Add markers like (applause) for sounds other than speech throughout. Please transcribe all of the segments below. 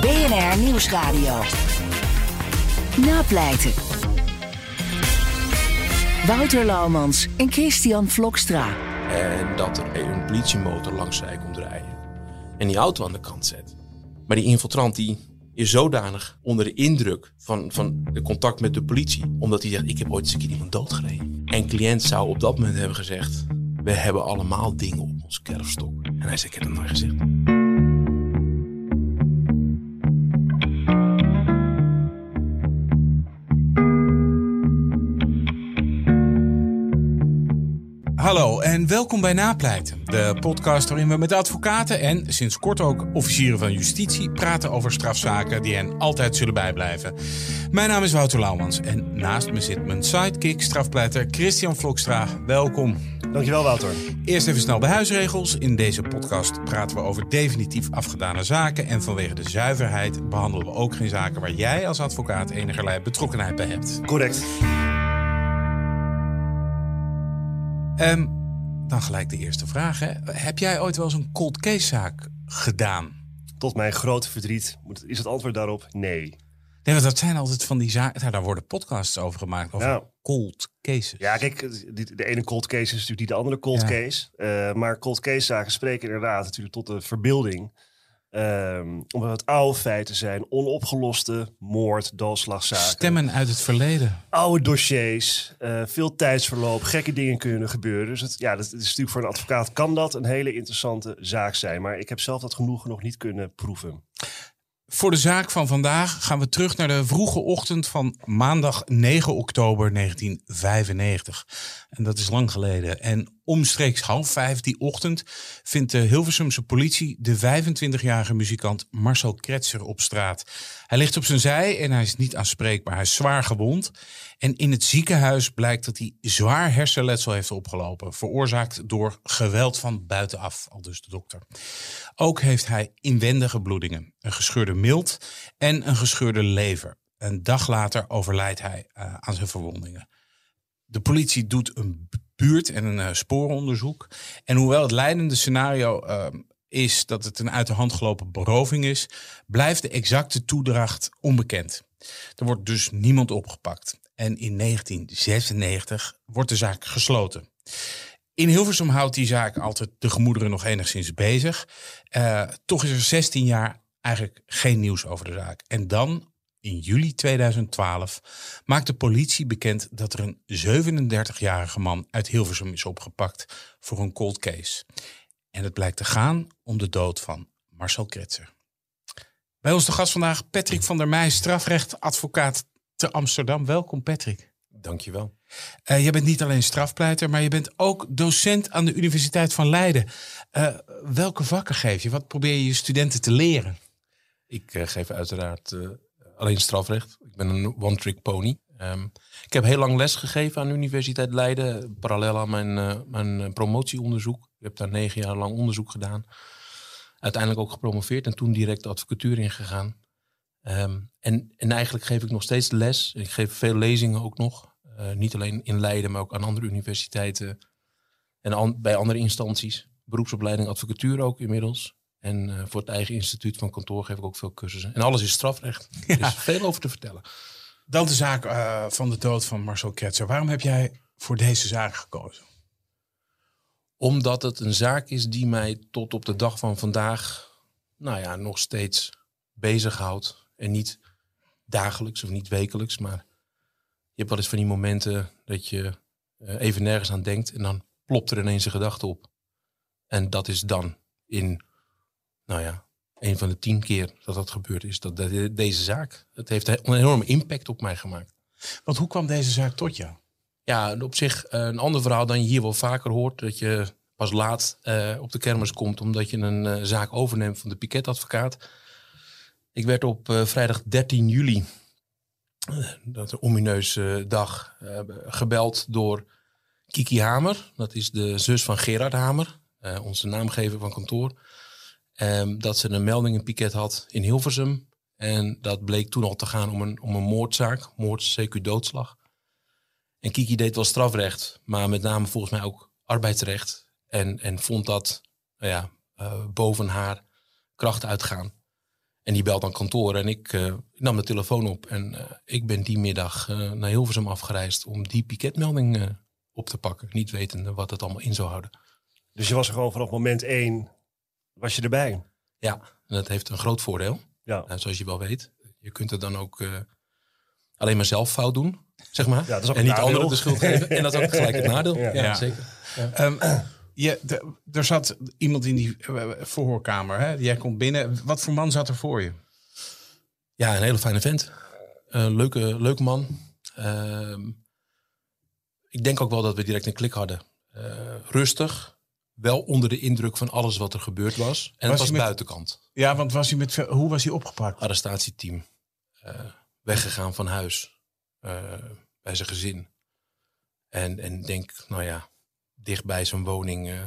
BNR Nieuwsradio. Napleiten. Wouter Laumans en Christian Vlokstra. En dat er een politiemotor langs zij komt rijden. En die auto aan de kant zet. Maar die infiltrant die is zodanig onder de indruk van, van de contact met de politie. Omdat hij zegt, ik heb ooit eens een keer iemand doodgereden. En cliënt zou op dat moment hebben gezegd... we hebben allemaal dingen op ons kerfstok. En hij zei, ik heb dat nooit gezegd. Hallo en welkom bij Napleiten, de podcast waarin we met advocaten en sinds kort ook officieren van justitie praten over strafzaken die hen altijd zullen bijblijven. Mijn naam is Wouter Lauwmans en naast me zit mijn sidekick, strafpleiter Christian Vlokstra. Welkom. Dankjewel, Wouter. Eerst even snel de huisregels. In deze podcast praten we over definitief afgedane zaken. En vanwege de zuiverheid behandelen we ook geen zaken waar jij als advocaat enigerlei betrokkenheid bij hebt. Correct. Ehm, dan gelijk de eerste vraag. Hè. Heb jij ooit wel eens een cold case zaak gedaan? Tot mijn grote verdriet is het antwoord daarop nee. Nee, want dat zijn altijd van die zaken. Nou, daar worden podcasts over gemaakt. Over Nou. cold cases. Ja, kijk, de ene cold case is natuurlijk niet de andere cold Ja. case. Eh, maar cold case zaken spreken inderdaad natuurlijk tot de verbeelding. Ehm, omdat het oude feiten zijn, onopgeloste moord, doodslagzaken. Stemmen uit het verleden. Oude dossiers, eh, veel tijdsverloop, gekke dingen kunnen gebeuren. Dus het, ja, dat is natuurlijk voor een advocaat kan dat een hele interessante zaak zijn. Maar ik heb zelf dat genoegen nog niet kunnen proeven. Voor de zaak van vandaag gaan we terug naar de vroege ochtend van maandag 9 oktober 1995. En dat is lang geleden. En omstreeks half vijf die ochtend vindt de Hilversumse politie de 25-jarige muzikant Marcel Kretser op straat. Hij ligt op zijn zij en hij is niet aanspreekbaar. Hij is zwaar gewond. En in het ziekenhuis blijkt dat hij zwaar hersenletsel heeft opgelopen. Veroorzaakt door geweld van buitenaf, al dus de dokter. Ook heeft hij inwendige bloedingen, een gescheurde milt en een gescheurde lever. Een dag later overlijdt hij eh, aan zijn verwondingen. De politie doet een buurt- en een eh, sporenonderzoek. En hoewel het leidende scenario eh, is dat het een uit de hand gelopen beroving is, blijft de exacte toedracht onbekend. Er wordt dus niemand opgepakt. En in 1996 wordt de zaak gesloten. In Hilversum houdt die zaak altijd de gemoederen nog enigszins bezig. Eh, toch is er 16 jaar eigenlijk geen nieuws over de zaak. En dan, in juli 2012, maakt de politie bekend dat er een 37-jarige man uit Hilversum is opgepakt voor een cold case. En het blijkt te gaan om de dood van Marcel Kretser. Bij ons de gast vandaag Patrick van der Meij, strafrechtadvocaat te Amsterdam. Welkom Patrick. Dankjewel. Eh je bent niet alleen strafpleiter, maar je bent ook docent aan de Universiteit van Leiden. Eh, welke vakken geef je? Wat probeer je je studenten te leren? Ik eh, geef uiteraard alleen strafrecht. Ik ben een one-trick pony. Ehm, ik heb heel lang les gegeven aan de Universiteit Leiden, parallel aan mijn, eh, mijn promotieonderzoek. Ik heb daar negen jaar lang onderzoek gedaan. Uiteindelijk ook gepromoveerd en toen direct de advocatuur ingegaan. Ehm, en, en eigenlijk geef ik nog steeds les. Ik geef veel lezingen ook nog. Eh, niet alleen in Leiden, maar ook aan andere universiteiten en bij andere instanties. Beroepsopleiding advocatuur ook inmiddels. En eh, voor het eigen instituut van kantoor geef ik ook veel cursussen. En alles is strafrecht. (laughs) Er is veel over te vertellen. Dan de zaak eh, van de dood van Marcel Kretser. Waarom heb jij voor deze zaak gekozen? Omdat het een zaak is die mij tot op de dag van vandaag, nou ja, nog steeds bezighoudt. En niet dagelijks of niet wekelijks, maar je hebt wel eens van die momenten dat je eh, even nergens aan denkt en dan plopt er ineens een gedachte op. En dat is dan in, nou ja, een van de tien keer dat dat gebeurd is, dat de- deze zaak. Het heeft een enorme impact op mij gemaakt. Want hoe kwam deze zaak tot jou? Ja, op zich eh, een ander verhaal dan je hier wel vaker hoort. Dat je pas laat eh, op de kermis komt omdat je een eh, zaak overneemt van de piketadvocaat. Ik werd op vrijdag 13 juli, dat omineuze dag, gebeld door Kiki Hamer. Dat is de zus van Gerard Hamer, onze naamgever van kantoor. Ehm, dat ze een melding in piket had in Hilversum. En dat bleek toen al te gaan om een, om een moordzaak, moord, CQ doodslag. En Kiki deed wel strafrecht, maar met name volgens mij ook arbeidsrecht. En, en vond dat nou ja, eh, boven haar kracht uitgaan. En die belt dan kantoor en ik eh, nam de telefoon op. En eh, ik ben die middag naar Hilversum afgereisd om die piketmelding op te pakken. Niet wetende wat het allemaal in zou houden. Dus je was er gewoon vanaf moment één, was je erbij. Ja, en dat heeft een groot voordeel. Ja, Nou, zoals je wel weet. Je kunt het dan ook eh, alleen maar zelf fout doen, zeg maar. Ja, dat is ook en niet nadeel. anderen de schuld geven. (laughs) En dat is ook gelijk het nadeel. Ja. Ja, Ja. zeker. Ehm, je, de- er zat iemand in die eh, verhoorkamer. Hè? Jij komt binnen. Wat voor man zat er voor je? Ja, een hele fijne vent. Een leuke, leuke man. Ehm, ik denk ook wel dat we direct een klik hadden. Eh, rustig. Wel onder de indruk van alles wat er gebeurd was. En Was het was met- buitenkant. Ja, want was hij met, hoe was hij opgepakt? Arrestatieteam. Eh, weggegaan van huis. eh, bij zijn gezin. En, en denk, nou ja, dicht bij zijn woning eh,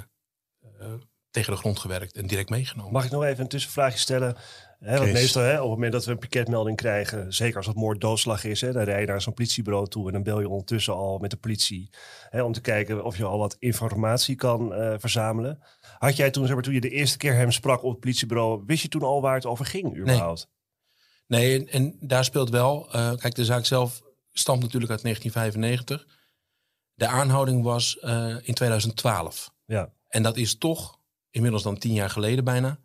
eh, tegen de grond gewerkt en direct meegenomen. Mag ik nog even een tussenvraagje stellen? Hè, want meestal op het moment dat we een piketmelding krijgen, zeker als het moord doodslag is, dan rij je naar zo'n politiebureau toe en dan bel je ondertussen al met de politie om te kijken of je al wat informatie kan eh, verzamelen. Had jij toen, zeg maar, toen je de eerste keer hem sprak op het politiebureau, wist je toen al waar het over ging überhaupt? Nee, en, en daar speelt wel. eh, kijk, de zaak zelf stamt natuurlijk uit 1995. De aanhouding was eh, in 2012. Ja, En dat is toch inmiddels dan tien jaar geleden bijna.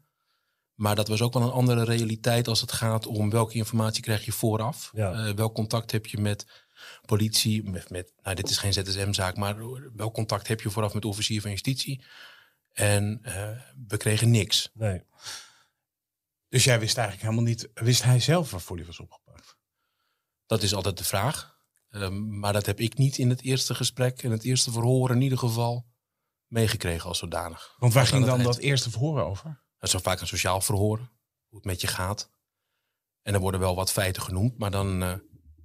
Maar dat was ook wel een andere realiteit als het gaat om welke informatie krijg je vooraf. Ja. Eh, welk contact heb je met politie, met, met nou dit is geen ZSM-zaak, maar welk contact heb je vooraf met de officier van justitie? En eh, we kregen niks. nee. Dus jij wist eigenlijk helemaal niet. Wist hij zelf waarvoor hij was opgepakt? Dat is altijd de vraag. Ehm, maar dat heb ik niet in het eerste gesprek en het eerste verhoor in ieder geval meegekregen als zodanig. Want waar ging dan dat eerste verhoor over? Is zo vaak een sociaal verhoor, hoe het met je gaat. En er worden wel wat feiten genoemd, maar dan eh,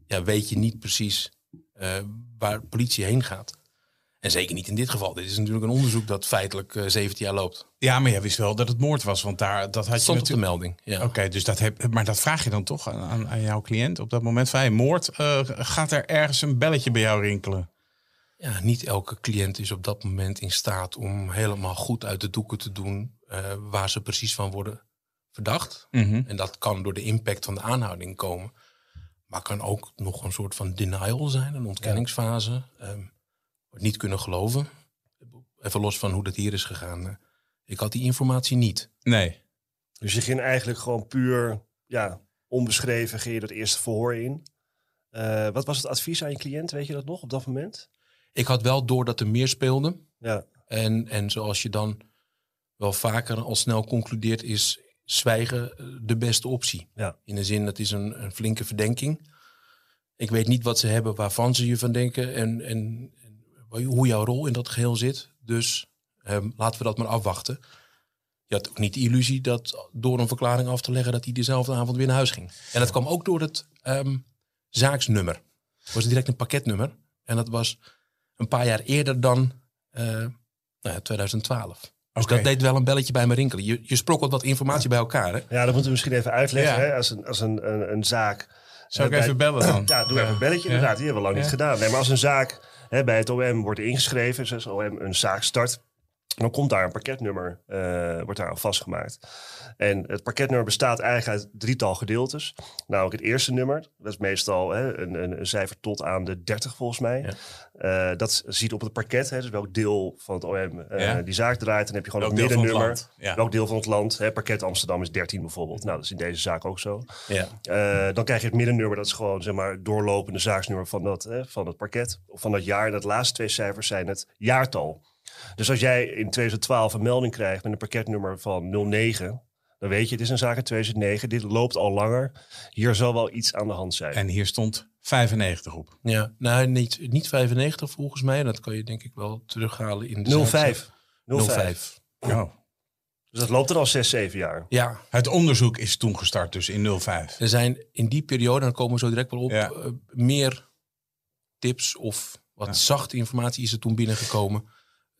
ja, weet je niet precies eh, waar politie heen gaat. En zeker niet in dit geval. Dit is natuurlijk een onderzoek dat feitelijk eh 17 jaar loopt. Ja, maar jij wist wel dat het moord was, want daar dat had je op de natuurlijk. melding. Ja. Oké, dus dat heb, maar dat vraag je dan toch aan, aan, jouw cliënt op dat moment van hey, moord. eh, gaat er ergens een belletje bij jou rinkelen? ja, niet elke cliënt is op dat moment in staat om helemaal goed uit de doeken te doen eh, waar ze precies van worden verdacht. En dat kan door de impact van de aanhouding komen. Maar kan ook nog een soort van denial zijn, een ontkenningsfase. Ehm, wordt niet kunnen geloven. Even los van hoe dat hier is gegaan. eh, ik had die informatie niet. Nee. Dus je ging eigenlijk gewoon puur, ja, onbeschreven, ging je dat eerste verhoor in. Eh, wat was het advies aan je cliënt, weet je dat nog op dat moment? Ik had wel door dat er meer speelde. Ja, En, en zoals je dan wel vaker al snel concludeert, is zwijgen eh, de beste optie. Ja. In de zin, dat is een, een flinke verdenking. Ik weet niet wat ze hebben waarvan ze je van denken en, en, en hoe jouw rol in dat geheel zit. Dus ehm, laten we dat maar afwachten. Je had ook niet de illusie dat door een verklaring af te leggen dat hij dezelfde avond weer naar huis ging. En dat kwam ook door het ehm, zaaksnummer. Het was direct een pakketnummer. En dat was een paar jaar eerder dan eh, nou ja, 2012. Dus Oké. dat deed wel een belletje bij me rinkelen. Je, je sprokkelt wat informatie bij elkaar. Hè? ja dat moeten we misschien even uitleggen. Ja. Hè? Als, een, als een, een, een zaak... Zou ik even bellen dan? (clears throat) Ja, doe even een belletje. Inderdaad, die hebben we lang niet gedaan. Nee, maar als een zaak hè, bij het OM wordt ingeschreven, zoals OM een zaak start, dan komt daar een pakketnummer eh, wordt daar aan vastgemaakt. En het pakketnummer bestaat eigenlijk uit drietal gedeeltes. Namelijk het eerste nummer, dat is meestal hè, een, een, een cijfer tot aan de 30 volgens mij. Eh, dat ziet op het pakket, hè, dus welk deel van het OM eh, Ja. die zaak draait. Dan heb je gewoon Welk het middennummer. ja. Welk deel van het land. Hè, pakket Amsterdam is 13 bijvoorbeeld. Nou, dat is in deze zaak ook zo. Ja. Dan krijg je het middennummer, dat is gewoon zeg maar doorlopende zaaksnummer van, dat, hè, van het pakket. Of van dat jaar. En dat laatste twee cijfers zijn het jaartal. Dus als jij in 2012 een melding krijgt met een pakketnummer van 09, dan weet je, het is een zaak uit 2009. Dit loopt al langer. Hier zal wel iets aan de hand zijn. En hier stond 95 op. Ja, nou niet, niet 95 volgens mij. Dat kan je denk ik wel terughalen in de 05. 05. Oh. Dus dat loopt er al zes, zeven jaar. Ja, Het onderzoek is toen gestart, dus in 05. er zijn in die periode, daar komen we zo direct wel op, Ja. eh, meer tips of wat Ja. zachte informatie is er toen binnengekomen.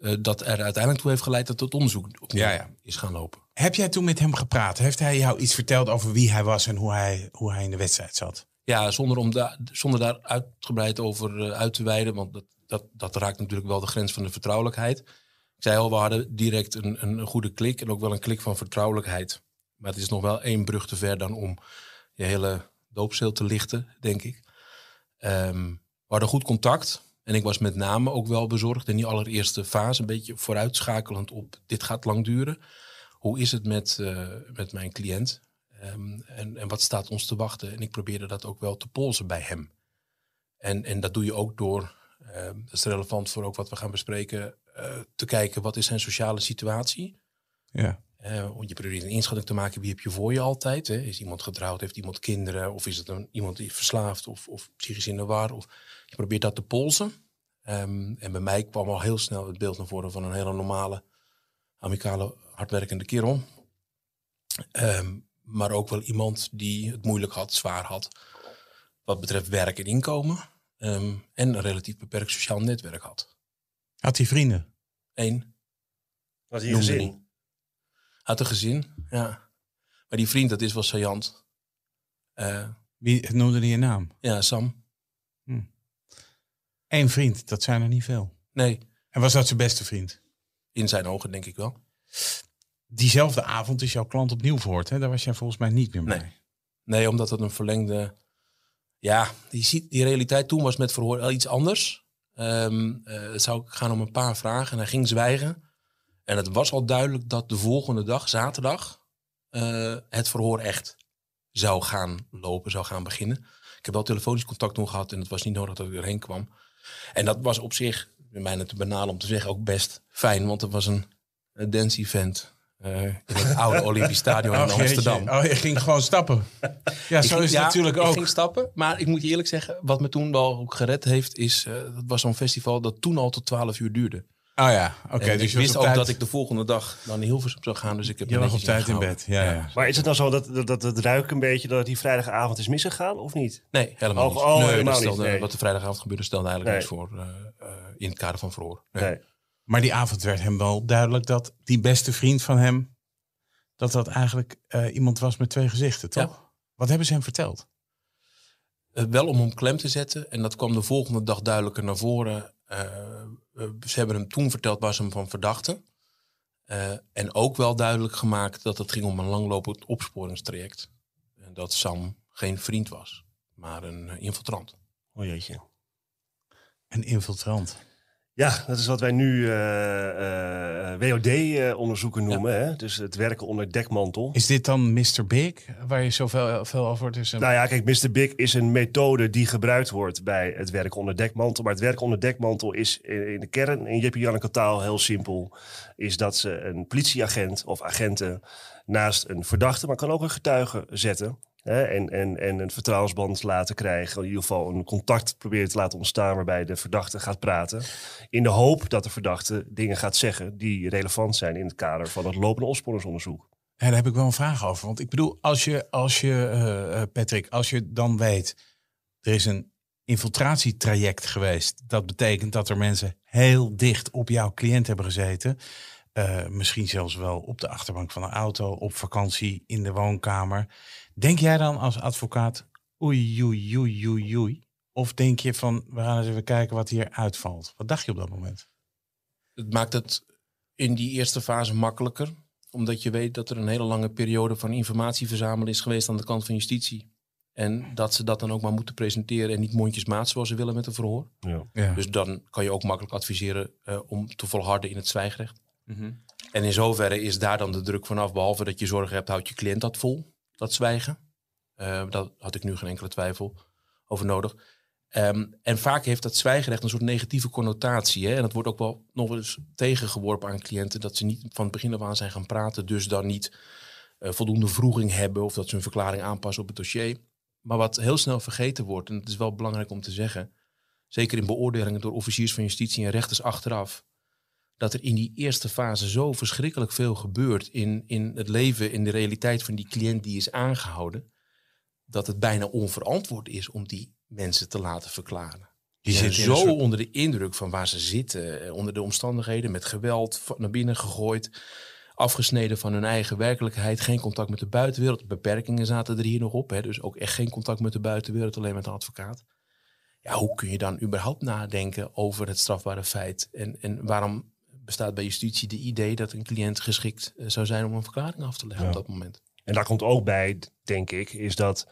Eh, dat er uiteindelijk toe heeft geleid dat het onderzoek opnieuw Ja, ja. is gaan lopen. Heb jij toen met hem gepraat? Heeft hij jou iets verteld over wie hij was en hoe hij, hoe hij in de wedstrijd zat? Ja, zonder, om da zonder daar uitgebreid over eh, uit te wijden, want dat, dat, dat raakt natuurlijk wel de grens van de vertrouwelijkheid. Ik zei al, we hadden direct een, een, goede klik en ook wel een klik van vertrouwelijkheid. Maar het is nog wel één brug te ver dan om je hele doopzeel te lichten, denk ik. Ehm, we hadden goed contact en ik was met name ook wel bezorgd in die allereerste fase, een beetje vooruitschakelend op dit gaat lang duren. Hoe is het met, eh, met mijn cliënt? Ehm, en, en wat staat ons te wachten? En ik probeerde dat ook wel te polsen bij hem. En, en dat doe je ook door, ehm, dat is relevant voor ook wat we gaan bespreken, eh, te kijken wat is zijn sociale situatie. Ja. Eh, want je probeert een inschatting te maken, wie heb je voor je altijd? Hè? Is iemand getrouwd, heeft iemand kinderen? Of is het een, iemand die verslaafd of, of psychisch in de war? Of, je probeert dat te polsen. Ehm, en bij mij kwam al heel snel het beeld naar voren van een hele normale, amicale, hardwerkende kerel. Ehm, maar ook wel iemand die het moeilijk had, zwaar had. Wat betreft werk en inkomen. Ehm, en een relatief beperkt sociaal netwerk had. Had hij vrienden? Eén, Wat hier Noemde gezin. niet. had een gezin, ja. Maar die vriend, dat is wel saillant. Eh, Wie noemde hij je naam? ja, Sam. Eén vriend, dat zijn er niet veel. Nee, En was dat zijn beste vriend? in zijn ogen denk ik wel. Diezelfde avond is jouw klant opnieuw verhoord. Hè? Daar was jij volgens mij niet meer bij. Nee. Nee, omdat het een verlengde... Ja, die, ziet- die realiteit toen was met verhoor wel iets anders. Ehm, eh, het zou gaan om een paar vragen en hij ging zwijgen. En het was al duidelijk dat de volgende dag, zaterdag, eh, het verhoor echt zou gaan lopen, zou gaan beginnen. Ik heb wel telefonisch contact toen gehad en het was niet nodig dat ik erheen kwam. En dat was op zich, bij mij te banaal om te zeggen, ook best fijn. Want het was een, een dance event eh, in het (laughs) oude Olympisch Stadion in Oh, jeetje. Amsterdam. Oh, je ging gewoon stappen. Ja, Ik zo ging- is het ja, natuurlijk Ik ook. ging stappen, maar ik moet je eerlijk zeggen, wat me toen wel ook gered heeft, is eh dat was zo'n festival dat toen al tot 12 uur duurde. Oh ja, oké. Dus ik wist ook tijd- dat ik de volgende dag dan in Hilversum zou gaan, dus ik heb Je lag op netjes tijd in bed. Ja, ja. Maar is het nou zo dat, dat, dat het ruikt een beetje dat die vrijdagavond is misgegaan of niet? Nee, helemaal Oh, niet. oh, nee, helemaal dat stelde, niet, nee. Wat de vrijdagavond gebeurde stelde eigenlijk Nee. niks voor eh, eh, in het kader van verhoor. Nee. Nee. Maar die avond werd hem wel duidelijk dat die beste vriend van hem... dat dat eigenlijk eh, iemand was met twee gezichten, toch? Wat hebben ze hem verteld? Eh, wel om hem klem te zetten. En dat kwam de volgende dag duidelijker naar voren. Eh, ze hebben hem toen verteld waar ze hem van verdachten. Eh, en ook wel duidelijk gemaakt dat het ging om een langlopend opsporingstraject. En dat Sam geen vriend was, maar een eh, infiltrant. Oh jeetje. Een infiltrant. Ja, dat is wat wij nu eh, WOD-onderzoeken noemen. Hè? Dus het werken onder dekmantel. Is dit dan Mr. Big, waar je zoveel veel over hoort? Dus, Nou ja, kijk, Mr. Big is een methode die gebruikt wordt bij het werken onder dekmantel. Maar het werken onder dekmantel is in de kern, in Jeppe Janneke taal, heel simpel. Is dat ze een politieagent of agenten naast een verdachte, maar kan ook een getuige zetten. En, en, en een vertrouwensband laten krijgen. In ieder geval een contact proberen te laten ontstaan waarbij de verdachte gaat praten. In de hoop dat de verdachte dingen gaat zeggen die relevant zijn in het kader van het lopende opsporingsonderzoek. Daar heb ik wel een vraag over. Want ik bedoel, als je, als je eh, eh, Patrick, als je dan weet, er is een infiltratietraject geweest. Dat betekent dat er mensen heel dicht op jouw cliënt hebben gezeten. Eh, misschien zelfs wel op de achterbank van een auto, op vakantie, in de woonkamer. Denk jij dan als advocaat, oei, oei, oei, oei, oei? Of denk je van, we gaan eens even kijken wat hier uitvalt? Wat dacht je op dat moment? Het maakt het in die eerste fase makkelijker. Omdat je weet dat er een hele lange periode van informatie verzamelen is geweest aan de kant van justitie. En dat ze dat dan ook maar moeten presenteren en niet mondjesmaat zoals ze willen met een verhoor. Ja. Ja. Dus dan kan je ook makkelijk adviseren eh, om te volharden in het zwijgrecht. Mhm. En in zoverre is daar dan de druk vanaf. Behalve dat je zorgen hebt, houdt je cliënt dat vol, dat zwijgen. Uh, daar had ik nu geen enkele twijfel over nodig. Um, en vaak heeft dat zwijgerecht een soort negatieve connotatie. Hè? En dat wordt ook wel nog eens tegengeworpen aan cliënten. Dat ze niet van het begin af aan zijn gaan praten. Dus dan niet uh, voldoende vroeging hebben. Of dat ze hun verklaring aanpassen op het dossier. Maar wat heel snel vergeten wordt. En het is wel belangrijk om te zeggen. Zeker in beoordelingen door officiers van justitie en rechters achteraf dat er in die eerste fase zo verschrikkelijk veel gebeurt in, in het leven, in de realiteit van die cliënt die is aangehouden, dat het bijna onverantwoord is om die mensen te laten verklaren. Die zit zijn in een zo soort- onder de indruk van waar ze zitten, eh, onder de omstandigheden, met geweld naar binnen gegooid, afgesneden van hun eigen werkelijkheid, geen contact met de buitenwereld. Beperkingen zaten er hier nog op, hè, dus ook echt geen contact met de buitenwereld, alleen met een advocaat. Ja, hoe kun je dan überhaupt nadenken over het strafbare feit? En, en waarom bestaat bij justitie de idee dat een cliënt geschikt eh, zou zijn om een verklaring af te leggen Ja. op dat moment? En daar komt ook bij, denk ik, is dat...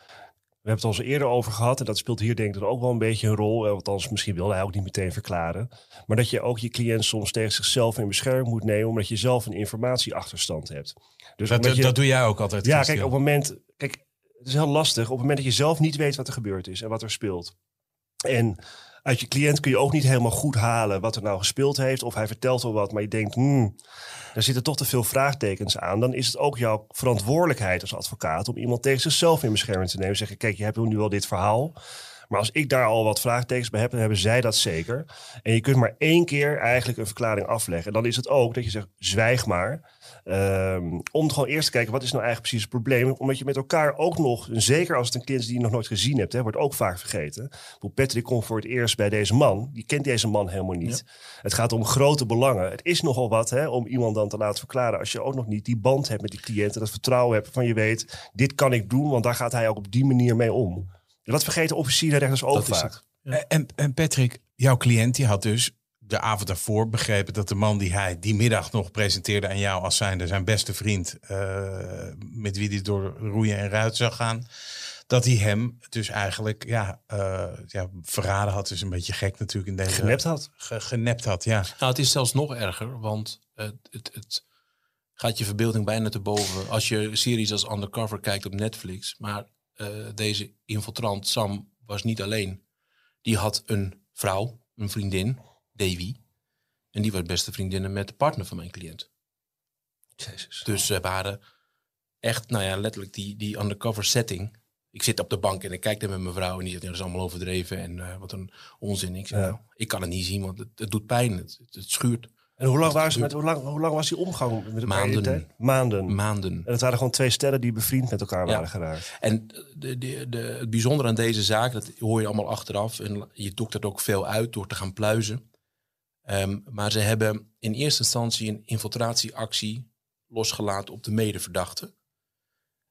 We hebben het al eens eerder over gehad. En dat speelt hier denk ik dan ook wel een beetje een rol. eh, Althans, misschien wil hij ook niet meteen verklaren. Maar dat je ook je cliënt soms tegen zichzelf in bescherming moet nemen. Omdat je zelf een informatieachterstand hebt. Dus Dat, je, dat doe jij ook altijd. Ja, Christian. kijk, op het moment... Kijk, het is heel lastig. Op het moment dat je zelf niet weet wat er gebeurd is en wat er speelt. En uit je cliënt kun je ook niet helemaal goed halen wat er nou gespeeld heeft. Of hij vertelt wel wat, maar je denkt, hmm, daar zitten toch te veel vraagtekens aan. Dan is het ook jouw verantwoordelijkheid als advocaat om iemand tegen zichzelf in bescherming te nemen. Zeggen, kijk, je hebt nu wel dit verhaal. Maar als ik daar al wat vraagtekens bij heb, dan hebben zij dat zeker. En je kunt maar één keer eigenlijk een verklaring afleggen. En dan is het ook dat je zegt, zwijg maar. Ehm, om gewoon eerst te kijken, wat is nou eigenlijk precies het probleem? Omdat je met elkaar ook nog, zeker als het een kind is die je nog nooit gezien hebt, hè, wordt ook vaak vergeten. Patrick komt voor het eerst bij deze man. Die kent deze man helemaal niet. Het gaat om grote belangen. Het is nogal wat hè, om iemand dan te laten verklaren. Als je ook nog niet die band hebt met die cliënt. En dat vertrouwen hebt van je weet, dit kan ik doen. Want daar gaat hij ook op die manier mee om. En dat vergeten officieren en rechters ook Dat vaak. En, en Patrick, jouw cliënt die had dus de avond daarvoor begrepen dat de man die hij die middag nog presenteerde aan jou als zijnde zijn beste vriend, eh, met wie hij door roeien en ruit zou gaan, dat hij hem dus eigenlijk ja, eh, ja, verraden had. is een beetje gek natuurlijk in deze. Genept had. Ge- genept had, ja. Nou, het is zelfs nog erger, want het, het, het gaat je verbeelding bijna te boven. Als je series als Undercover kijkt op Netflix. Maar eh, deze infiltrant, Sam, was niet alleen. Die had een vrouw, een vriendin, Davy. En die was beste vriendinnen met de partner van mijn cliënt. Jezus. Dus ze waren echt, nou ja, letterlijk die, die undercover setting. Ik zit op de bank en ik kijk daar met mijn vrouw en die zegt, dat is allemaal overdreven en eh, wat een onzin. Ik zeg, Ja. nou, ik kan het niet zien, want het, het doet pijn, het, schuurt. En hoe lang, waren ze met, hoe, lang, hoe lang was die omgang met elkaar? Maanden. de tijd? Maanden. Maanden. En het waren gewoon twee sterren die bevriend met elkaar Ja. waren geraakt. En de, de, de, het bijzondere aan deze zaak, dat hoor je allemaal achteraf. En je doktert ook veel uit door te gaan pluizen. Ehm, maar ze hebben in eerste instantie een infiltratieactie losgelaten op de medeverdachte.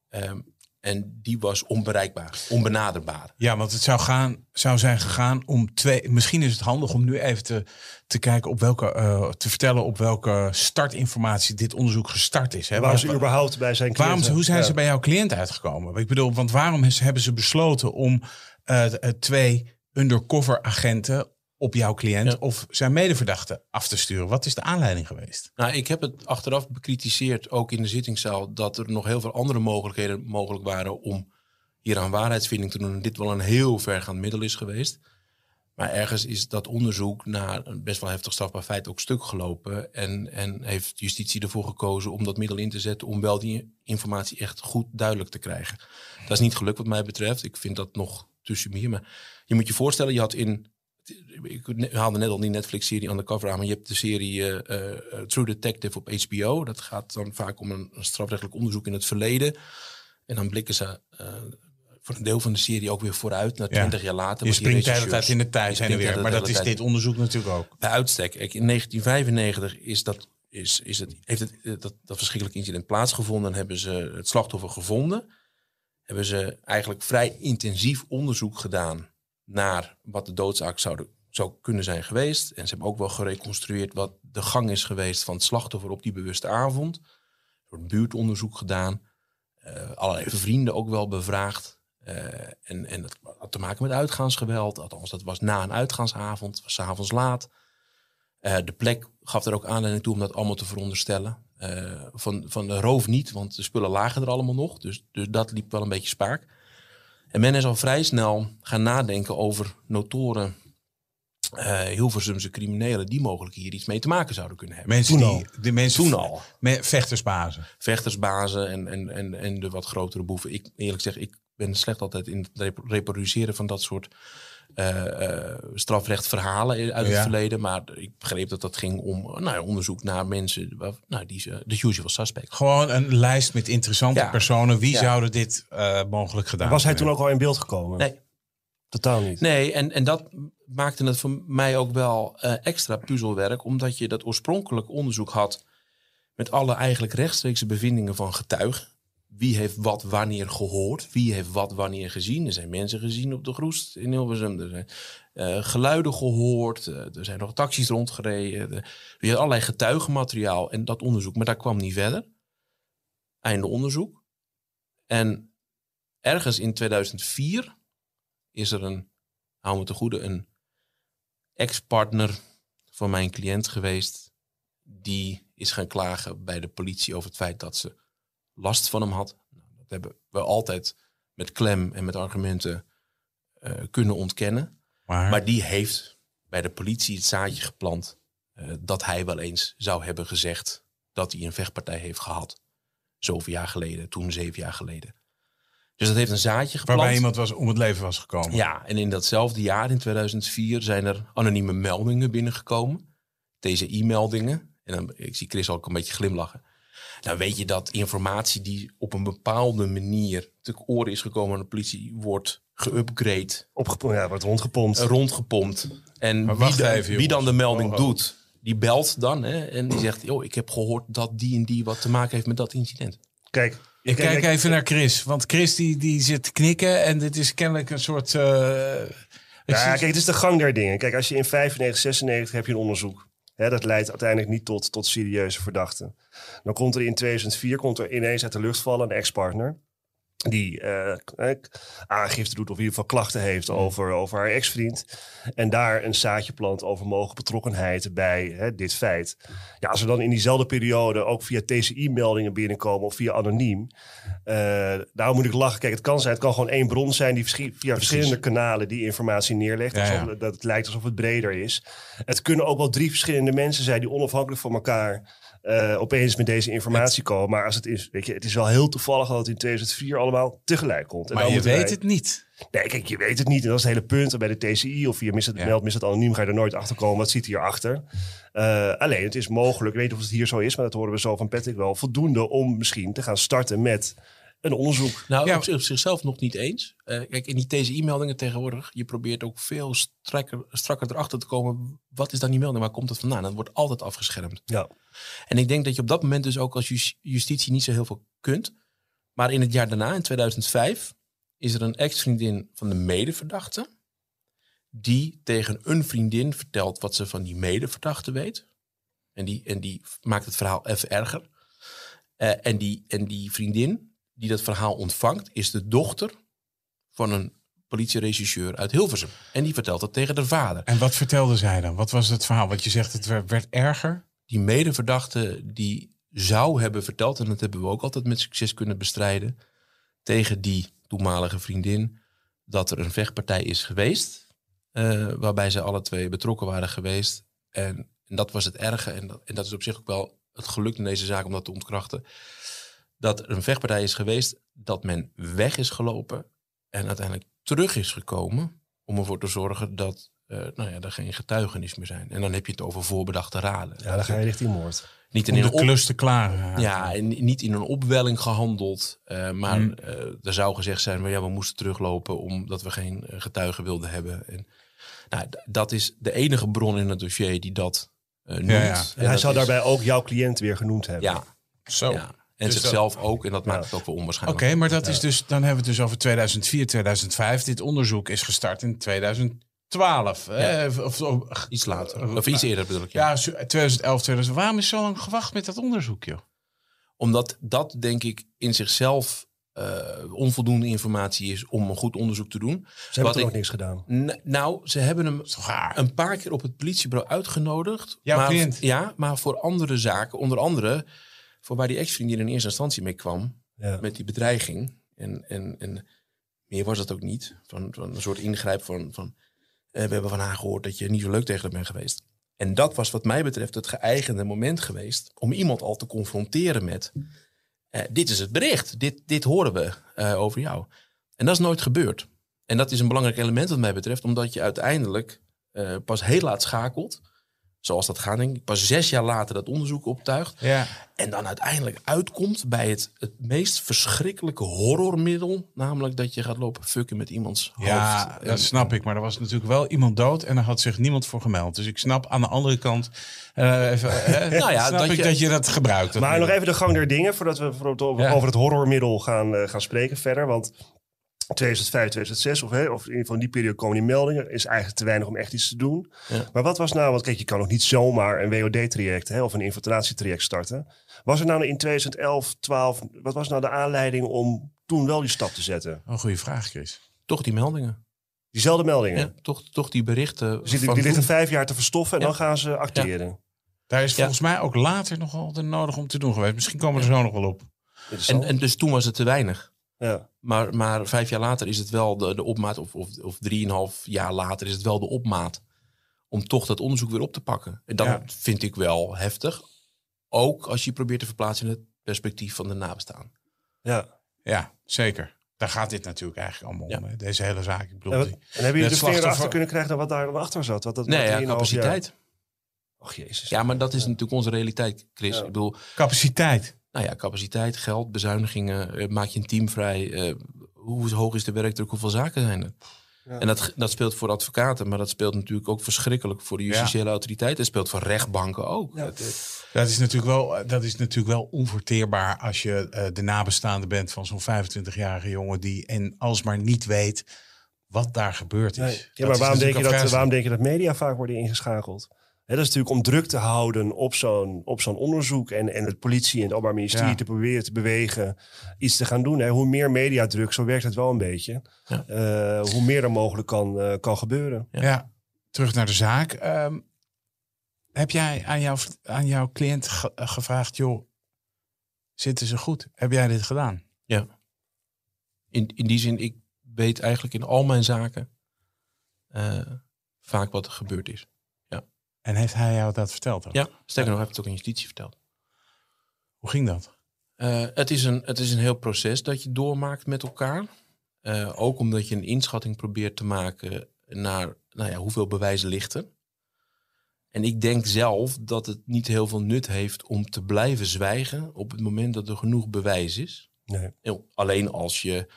Ehm, en die was onbereikbaar, onbenaderbaar. Ja, want het zou, gaan, zou zijn gegaan om twee. Misschien is het handig om nu even te, te kijken op welke. eh, te vertellen op welke startinformatie dit onderzoek gestart is. Hè? Waren ze Waar- überhaupt bij zijn Waarom, cliënten? hoe zijn Ja. ze bij jouw cliënt uitgekomen? Ik bedoel, want waarom hebben ze besloten om eh, eh, twee undercover agenten op jouw cliënt Ja. of zijn medeverdachte af te sturen? Wat is de aanleiding geweest? Nou, ik heb het achteraf bekritiseerd, ook in de zittingszaal, dat er nog heel veel andere mogelijkheden mogelijk waren om hier aan waarheidsvinding te doen. En dit wel een heel vergaand middel is geweest. Maar ergens is dat onderzoek naar een best wel heftig strafbaar feit ook stuk gelopen. En, en heeft justitie ervoor gekozen om dat middel in te zetten om wel die informatie echt goed duidelijk te krijgen. Dat is niet gelukt wat mij betreft. Ik vind dat nog te sumier. Maar je moet je voorstellen, je had in ik haalde net al die Netflix-serie Undercover aan, maar je hebt de serie eh, eh, True Detective op HBO. Dat gaat dan vaak om een, een strafrechtelijk onderzoek in het verleden. En dan blikken ze eh, voor een deel van de serie ook weer vooruit, naar Ja. twintig jaar later. Je springt de hele tijd in de tijd heen en weer. Maar dat is dit onderzoek natuurlijk ook. Bij uitstek. In 1995 is dat, is, is het, heeft het, dat, dat verschrikkelijk incident plaatsgevonden. En hebben ze het slachtoffer gevonden. Hebben ze eigenlijk vrij intensief onderzoek gedaan naar wat de doodzaak zou, zou kunnen zijn geweest. En ze hebben ook wel gereconstrueerd wat de gang is geweest van het slachtoffer op die bewuste avond. Er wordt buurtonderzoek gedaan. eh allerlei vrienden ook wel bevraagd. Eh, en, en dat had te maken met uitgaansgeweld. Althans, dat was na een uitgaansavond. Was 's avonds laat. Eh, de plek gaf er ook aanleiding toe om dat allemaal te veronderstellen. Van, van de roof niet, want de spullen lagen er allemaal nog. Dus, dus dat liep wel een beetje spaak. En men is al vrij snel gaan nadenken over notoren eh Hilversumse criminelen... die mogelijk hier iets mee te maken zouden kunnen hebben. Mensen Toen die, de mensen Toen al. Me- vechtersbazen. Vechtersbazen en, en, en, en de wat grotere boeven. Ik eerlijk zeg, ik ben slecht altijd in het rep- reproduceren van dat soort eh, eh, strafrecht verhalen uit het Ja. verleden. Maar ik begreep dat dat ging om nou ja, onderzoek naar mensen, waar- nou, die ze, de usual suspect. Gewoon een lijst met interessante Ja. personen. Wie Ja. zouden dit eh, mogelijk gedaan Was hij toen ook al in beeld gekomen? Nee. Totaal niet. Nee, en, en dat maakte het voor mij ook wel eh, extra puzzelwerk, omdat je dat oorspronkelijk onderzoek had met alle eigenlijk rechtstreekse bevindingen van getuigen. Wie heeft wat wanneer gehoord? Wie heeft wat wanneer gezien? Er zijn mensen gezien op de Groest in Hilversum. Er zijn eh, geluiden gehoord. eh, er zijn nog taxis rondgereden. Er- je allerlei getuigenmateriaal en dat onderzoek. Maar daar kwam niet verder. Einde onderzoek. En ergens in 2004 is er een, hou me te goede, een ex-partner van mijn cliënt geweest. Die is gaan klagen bij de politie over het feit dat ze last van hem had. Nou, Dat hebben we altijd met klem en met argumenten eh, kunnen ontkennen. Maar, Maar die heeft bij de politie het zaadje geplant eh, dat hij wel eens zou hebben gezegd dat hij een vechtpartij heeft gehad. Zoveel jaar geleden, toen zeven jaar geleden. Dus dat heeft een zaadje geplant. waarbij iemand was, om het leven was gekomen. Ja, en in datzelfde jaar, in 2004, zijn er anonieme meldingen binnengekomen. TCI-meldingen. En dan, ik zie Chris ook een beetje glimlachen. Dan weet je dat informatie die op een bepaalde manier te oren is gekomen aan de politie, wordt geüpgrade, Opgepompt, ja, wordt rondgepompt. eh, rondgepompt. En wie, wacht de- even, wie dan de melding Oh, oh. doet, die belt dan hè, en die zegt, joh, ik heb gehoord dat die en die wat te maken heeft met dat incident. Kijk, Ik kijk, even naar Chris. Want Chris die, die zit te knikken. En dit is kennelijk een soort... eh, Ja, zie- kijk, het is de gang der dingen. Kijk, als je in 95, 96 heb je een onderzoek. Hè, dat leidt uiteindelijk niet tot, tot serieuze verdachten. Dan komt er in 2004 komt er ineens uit de lucht vallen een ex-partner. Die eh, eh, aangifte doet of in ieder geval klachten heeft over, over haar ex-vriend. En daar een zaadje plant over mogelijke betrokkenheid bij hè, dit feit. Ja, als er dan in diezelfde periode ook via TCI-meldingen binnenkomen of via anoniem. eh nou moet ik lachen. Kijk, het kan zijn, het kan gewoon één bron zijn die via verschillende kanalen die informatie neerlegt. Ja, ja. Alsof, dat het lijkt alsof het breder is. Het kunnen ook wel drie verschillende mensen zijn die onafhankelijk van elkaar eh, opeens met deze informatie komen. Maar als het is, weet je, het is wel heel toevallig dat het in 2004 allemaal tegelijk komt. En maar je weet wij- het niet. Nee, kijk, je weet het niet. En dat is het hele punt. En bij de TCI of via misdaad, Ja. meld misdaad anoniem ga je er nooit achter komen. Wat zit hierachter? Eh alleen, het is mogelijk, ik weet niet of het hier zo is, maar dat horen we zo van Patrick wel, voldoende om misschien te gaan starten met een onderzoek. Nou, Ja. op, zich- op zichzelf nog niet eens. Eh, kijk, in die TCI-meldingen tegenwoordig, je probeert ook veel strakker, strakker erachter te komen. Wat is dan die melding? Waar komt het vandaan? Dat wordt altijd afgeschermd. Ja. En ik denk dat je op dat moment dus ook als jus- justitie niet zo heel veel kunt. Maar in het jaar daarna, in 2005, is er een ex-vriendin van de medeverdachte. Die tegen een vriendin vertelt wat ze van die medeverdachte weet. En die, en die maakt het verhaal even erger. Eh, en, die, en die vriendin die dat verhaal ontvangt, is de dochter van een politieregisseur uit Hilversum. En die vertelt dat tegen de vader. En wat vertelde zij dan? Wat was het verhaal? Want je zegt het werd, erger. die medeverdachte die zou hebben verteld, en dat hebben we ook altijd met succes kunnen bestrijden, tegen die toenmalige vriendin, dat er een vechtpartij is geweest, eh, waarbij ze alle twee betrokken waren geweest. En, en dat was het erge, en dat, en dat is op zich ook wel het geluk in deze zaak om dat te ontkrachten, dat er een vechtpartij is geweest, dat men weg is gelopen en uiteindelijk terug is gekomen om ervoor te zorgen dat eh, nou ja, er geen getuigenis meer zijn. En dan heb je het over voorbedachte raden. Ja, dan ga je richting moord. Niet in Om de een klus te klaren. ja, en niet in een opwelling gehandeld. eh, maar Hmm. eh, er zou gezegd zijn, maar ja, we moesten teruglopen omdat we geen getuigen wilden hebben. En, nou, dat is de enige bron in het dossier die dat eh, noemt. ja. En En hij zou is- daarbij ook jouw cliënt weer genoemd hebben. Ja, Zo. ja. En Dus zichzelf ook. En dat maakt het ook wel Oké, onwaarschijnlijk. maar dat is dus, dan hebben we het dus over 2004, 2005. Dit onderzoek is gestart in 2012. hè? Of, of- of- Iets later. Of iets eerder bedoel ik. Ja. ja, zo- 2011, 2000. Waarom is zo lang gewacht met dat onderzoek, joh? Omdat dat denk ik in zichzelf eh, onvoldoende informatie is om een goed onderzoek te doen. Ze hebben toch ook niks gedaan. Nou, ze hebben hem een paar keer op het politiebureau uitgenodigd. Jouw maar? Ja, maar voor andere zaken. Onder andere voor waar die ex-vriendin in eerste instantie mee kwam. Ja. Met die bedreiging. En, en, en meer was dat ook niet. Van, van een soort ingrijp van... van eh, we hebben van haar gehoord dat je niet zo leuk tegen haar bent geweest. En dat was wat mij betreft het geëigende moment geweest... om iemand al te confronteren met... eh, dit is het bericht, dit, dit horen we eh, over jou. En dat is nooit gebeurd. En dat is een belangrijk element wat mij betreft, omdat je uiteindelijk pas heel laat schakelt. Zoals dat gaat, denk ik. Pas zes jaar later dat onderzoek optuigt. Ja. En dan uiteindelijk uitkomt bij het, het meest verschrikkelijke horrormiddel. Namelijk dat je gaat lopen fucken met iemands Ja, hoofd. dat snap ik. Maar er was natuurlijk wel iemand dood en er had zich niemand voor gemeld. Dus ik snap aan de andere kant, eh, even, eh, (laughs) (laughs) Nou ja, snap dat ik je- dat je dat gebruikt. dat Maar nog even de gang der dingen voordat we Ja. over het horrormiddel gaan, eh, gaan spreken verder. Want 2005, 2006, of, hè, of in ieder geval in die periode komen die meldingen. Is eigenlijk te weinig om echt iets te doen. Ja. Maar wat was nou, want kijk, je kan nog niet zomaar een WOD-traject hè, of een infiltratietraject starten. Was er nou in 2011, 12, wat was nou de aanleiding om toen wel die stap te zetten? Een goede vraag, Chris. Toch die meldingen. Diezelfde meldingen. Ja, toch, toch die berichten. Dus die, van die liggen vijf jaar te verstoffen en Ja. dan gaan ze acteren. Daar is Ja. volgens mij ook later nog wel de nodig om te doen geweest. Misschien komen we er zo nog wel op. En, en dus toen was het te weinig. ja. Maar, maar vijf jaar later is het wel de, de opmaat, of, of, of drieënhalf jaar later is het wel de opmaat. Om toch dat onderzoek weer op te pakken. En dat Ja. vind ik wel heftig. Ook als je probeert te verplaatsen in het perspectief van de nabestaan. Ja. Ja, zeker. Daar gaat dit natuurlijk eigenlijk allemaal om. Hè. Deze hele zaak. Ik bedoel, En, wat- die- en hebben jullie Het de vinger slachtoffer- erachter kunnen krijgen naar wat daar dan achter zat? Wat dat, Nee, wat ja, 3,5 jaar- capaciteit. Och jezus. Ja, maar dat is natuurlijk onze realiteit, Chris. Ja. Ik bedoel, capaciteit. Nou ja, capaciteit, geld, bezuinigingen. eh, maak je een team vrij. eh, hoe hoog is de werkdruk? Hoeveel zaken zijn er? Ja. En dat, dat speelt voor advocaten, maar dat speelt natuurlijk ook verschrikkelijk voor de justitiële autoriteit. Het speelt voor rechtbanken ook. Ja. Eh, Dat is natuurlijk wel, dat is natuurlijk wel onverteerbaar als je eh, de nabestaande bent van zo'n 25-jarige jongen die en alsmaar niet weet wat daar gebeurd is. Nee. Ja, maar waarom denk, je dat, waarom denk je dat media vaak worden ingeschakeld? Hè, dat is natuurlijk om druk te houden op zo'n, op zo'n onderzoek en, en het politie en het Openbaar Ministerie Ja. te proberen te bewegen iets te gaan doen. Hoe meer mediadruk, zo werkt het wel een beetje, Ja. eh, hoe meer er mogelijk kan, eh, kan gebeuren. Ja. terug naar de zaak. Ehm, heb jij aan, jou, aan jouw cliënt ge- gevraagd, joh, zitten ze goed? Heb jij dit gedaan? in, in die zin, ik weet eigenlijk in al mijn zaken eh, vaak wat er gebeurd is. En heeft hij jou dat verteld? ook? Ja, sterker nog, heb het ook in justitie verteld. Hoe ging dat? Eh, het, is een, het is een heel proces dat je doormaakt met elkaar. Eh, ook omdat je een inschatting probeert te maken naar nou ja, hoeveel bewijzen ligt er. En ik denk zelf dat het niet heel veel nut heeft om te blijven zwijgen op het moment dat er genoeg bewijs is. Nee. En Alleen als je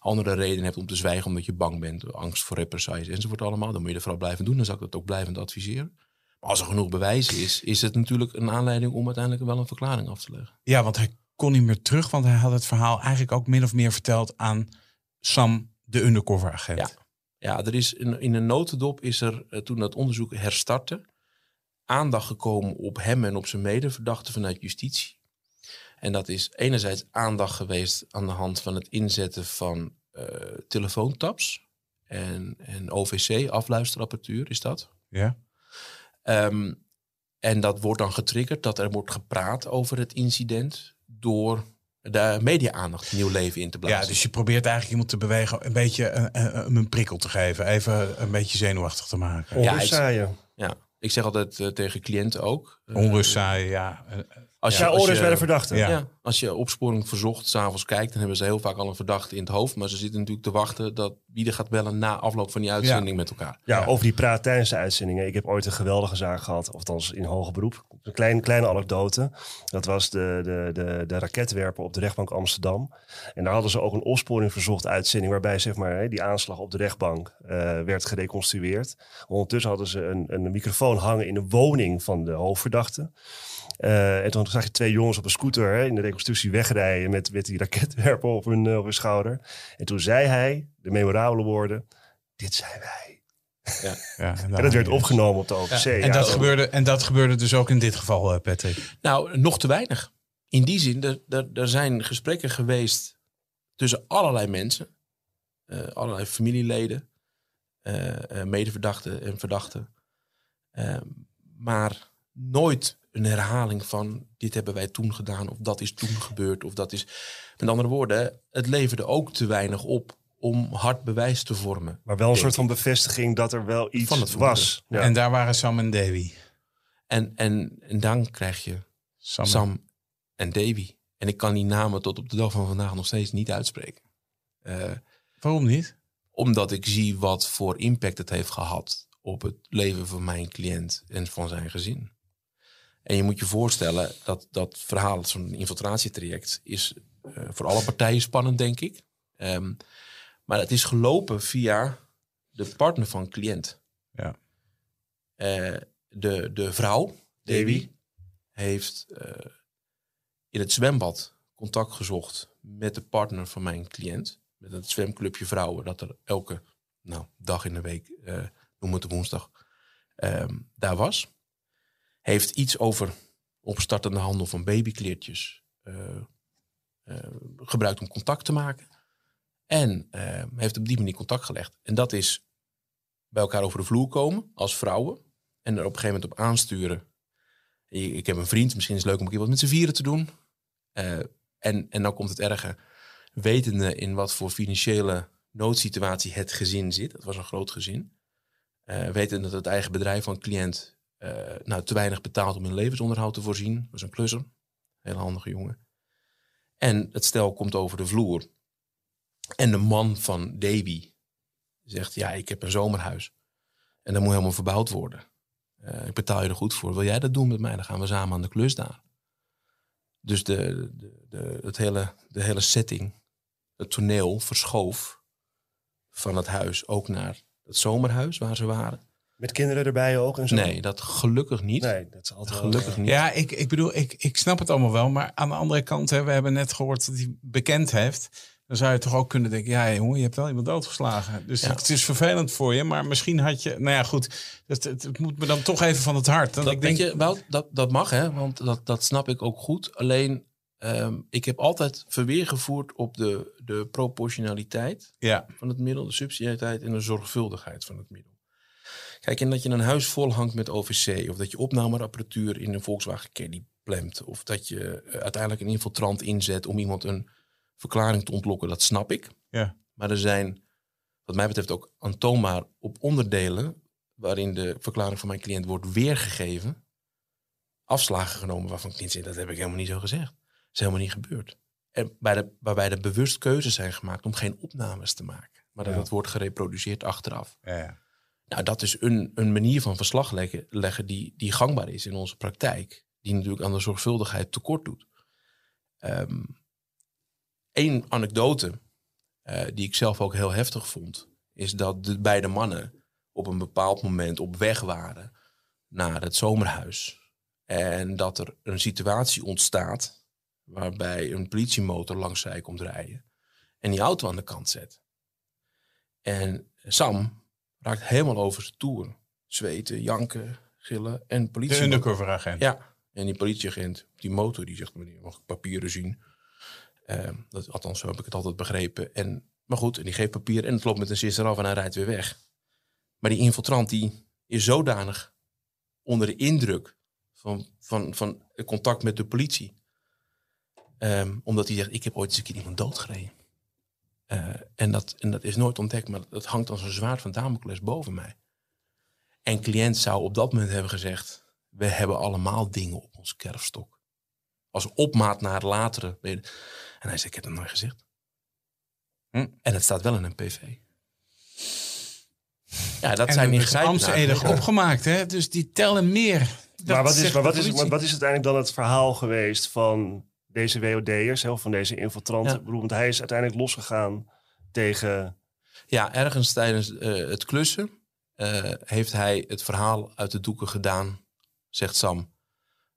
andere redenen hebt om te zwijgen omdat je bang bent, angst voor represailles enzovoort allemaal, dan moet je dat vooral blijven doen. Dan zou ik dat ook blijvend adviseren. Maar als er genoeg bewijs is, is het natuurlijk een aanleiding om uiteindelijk wel een verklaring af te leggen. Ja, want hij kon niet meer terug, want hij had het verhaal eigenlijk ook min of meer verteld aan Sam, de undercover agent. Ja. Ja, er is in, in een notendop is er eh, toen dat onderzoek herstartte aandacht gekomen op hem en op zijn medeverdachten vanuit justitie. En dat is enerzijds aandacht geweest aan de hand van het inzetten van eh, telefoontaps en, en OVC, afluisterapparatuur is dat. Ja? Ehm, en dat wordt dan getriggerd dat er wordt gepraat over het incident door de media-aandacht nieuw leven in te blazen. Ja, dus je probeert eigenlijk iemand te bewegen, een beetje een, een, een prikkel te geven. Even een beetje zenuwachtig te maken. Ja, Onrust ik- zaaien. Ja, ik zeg altijd eh, tegen cliënten ook. eh, Onrust zaaien, ja. Eh, Als je, Ja, als onrust je- bij de verdachte. Ja. Ja, als je opsporing verzocht s'avonds kijkt, dan hebben ze heel vaak al een verdachte in het hoofd. Maar ze zitten natuurlijk te wachten dat wie er gaat bellen na afloop van die uitzending met elkaar. Ja, Ja. over die praat tijdens de uitzendingen. Ik heb ooit een geweldige zaak gehad, althans in hoger beroep. Een klein, kleine anekdote. Dat was de, de, de, de raketwerper op de rechtbank Amsterdam. En daar hadden ze ook een opsporing verzocht uitzending... waarbij zeg maar, hè, die aanslag op de rechtbank eh, werd gereconstrueerd. Ondertussen hadden ze een, een microfoon hangen in de woning van de hoofdverdachte. Eh, en toen zag je twee jongens op een scooter hè, in de reconstructie wegrijden... met, met die raketwerper op hun, eh, op hun schouder. En toen zei hij de memorabele woorden... Dit zijn wij. ja, En dat werd opgenomen op de OVC. En, Ja, dat ook- gebeurde, en dat gebeurde dus ook in dit geval, eh, Patrick. Nou, nog te weinig. In die zin, er, er, er zijn gesprekken geweest tussen allerlei mensen. eh, allerlei familieleden, eh, eh, medeverdachten en verdachten. Eh, maar nooit een herhaling van dit hebben wij toen gedaan of dat is toen gebeurd of dat is... Met andere woorden, het leverde ook te weinig op om hard bewijs te vormen. Maar wel een soort van bevestiging dat er wel iets Van het was. Ja. En daar waren Sam en Davy. En, en, en dan krijg je Sam, en- Sam en Davy. En ik kan die namen tot op de dag van vandaag nog steeds niet uitspreken. Eh, Waarom niet? Omdat ik zie wat voor impact het heeft gehad op het leven van mijn cliënt en van zijn gezin. En je moet je voorstellen dat dat verhaal, zo'n infiltratietraject, is eh, voor alle partijen spannend, denk ik. Ehm, maar het is gelopen via de partner van cliënt. Ja. Eh, de, de vrouw, Davy, heeft eh, in het zwembad contact gezocht met de partner van mijn cliënt. Met het zwemclubje vrouwen, dat er elke nou, dag in de week, noem het de woensdag, ehm, daar was. Heeft iets over opstartende handel van babykleertjes uh, gebruikt om contact te maken. En heeft op die manier contact gelegd. En dat is bij elkaar over de vloer komen als vrouwen. En er op een gegeven moment op aansturen. Ik heb een vriend, misschien is het leuk om een keer wat met z'n vieren te doen. En, en dan komt het erge. Wetende in wat voor financiële noodsituatie het gezin zit. Het was een groot gezin. Uh, wetende dat het eigen bedrijf van een cliënt uh, nou, te weinig betaalt om hun levensonderhoud te voorzien. Dat was een klusser. Hele handige jongen. En het stel komt over de vloer. En de man van Davy zegt, ja, ik heb een zomerhuis. En dat moet helemaal verbouwd worden. Uh, ik betaal je er goed voor. Wil jij dat doen met mij? Dan gaan we samen aan de klus daar. Dus de, de, de, het hele, de hele setting, het toneel verschoof van het huis ook naar het zomerhuis waar ze waren. Met kinderen erbij ook en zo? Nee, dat gelukkig niet. Nee, dat is altijd gelukkig wel, niet. Ja, ik, ik bedoel, ik, ik snap het allemaal wel. Maar aan de andere kant, hè, we hebben net gehoord dat hij bekend heeft. Dan zou je toch ook kunnen denken, ja jongen, je hebt wel iemand doodgeslagen. Dus Ja. het is vervelend voor je. Maar misschien had je, nou ja goed, het, het, het moet me dan toch even van het hart. Dat, ik denk, weet je, wel, dat, dat mag, hè, want dat, dat snap ik ook goed. Alleen, ehm, ik heb altijd verweer gevoerd op de, de proportionaliteit ja, van het middel, de subsidiariteit en de zorgvuldigheid van het middel. Kijk, en dat je een huis vol hangt met OVC, of dat je opnameapparatuur in een Volkswagen Caddy plemt, of dat je eh, uiteindelijk een infiltrant inzet om iemand een verklaring te ontlokken, dat snap ik. ja. Maar er zijn, wat mij betreft, ook aantoonbaar op onderdelen waarin de verklaring van mijn cliënt wordt weergegeven, afslagen genomen waarvan cliënt zegt, dat heb ik helemaal niet zo gezegd. Dat is helemaal niet gebeurd. En bij de, waarbij er bewust keuzes zijn gemaakt om geen opnames te maken. Maar dat Ja. het wordt gereproduceerd achteraf. ja, ja. Nou, dat is een, een manier van verslag leggen, die, die gangbaar is in onze praktijk. Die natuurlijk aan de zorgvuldigheid tekort doet. Eén anekdote eh, die ik zelf ook heel heftig vond, is dat de beide mannen op een bepaald moment op weg waren naar het zomerhuis. En dat er een situatie ontstaat waarbij een politiemotor langs zij komt rijden en die auto aan de kant zet. En Sam raakt helemaal over zijn toer. Zweten, janken, gillen en De politie. undercover agent. Ja, en die politieagent die motor die zegt, meneer, mag ik papieren zien? Ehm, dat, althans, zo heb ik het altijd begrepen. En, maar goed, en die geeft papier en het loopt met een sisser af en hij rijdt weer weg. Maar die infiltrant die is zodanig onder de indruk van, van, van contact met de politie. Ehm, omdat hij zegt, ik heb ooit eens een keer iemand doodgereden. Eh, en, dat, en dat is nooit ontdekt, maar dat hangt als een zwaard van Damocles boven mij. En cliënt zou op dat moment hebben gezegd, we hebben allemaal dingen op ons kerfstok. Als opmaat naar latere. En hij zei, ik heb dat nooit gezegd. Hm. En het staat wel in een PV. Ja, dat En zijn ingrijpende Amstede maatregelen. opgemaakt, hè? Dus die tellen meer. Dat maar wat is, maar wat, is, wat is uiteindelijk dan het verhaal geweest van deze WOD'ers, van deze infiltranten? Ja. Want hij is uiteindelijk losgegaan tegen... Ja, ergens tijdens eh, het klussen eh, heeft hij het verhaal uit de doeken gedaan, zegt Sam,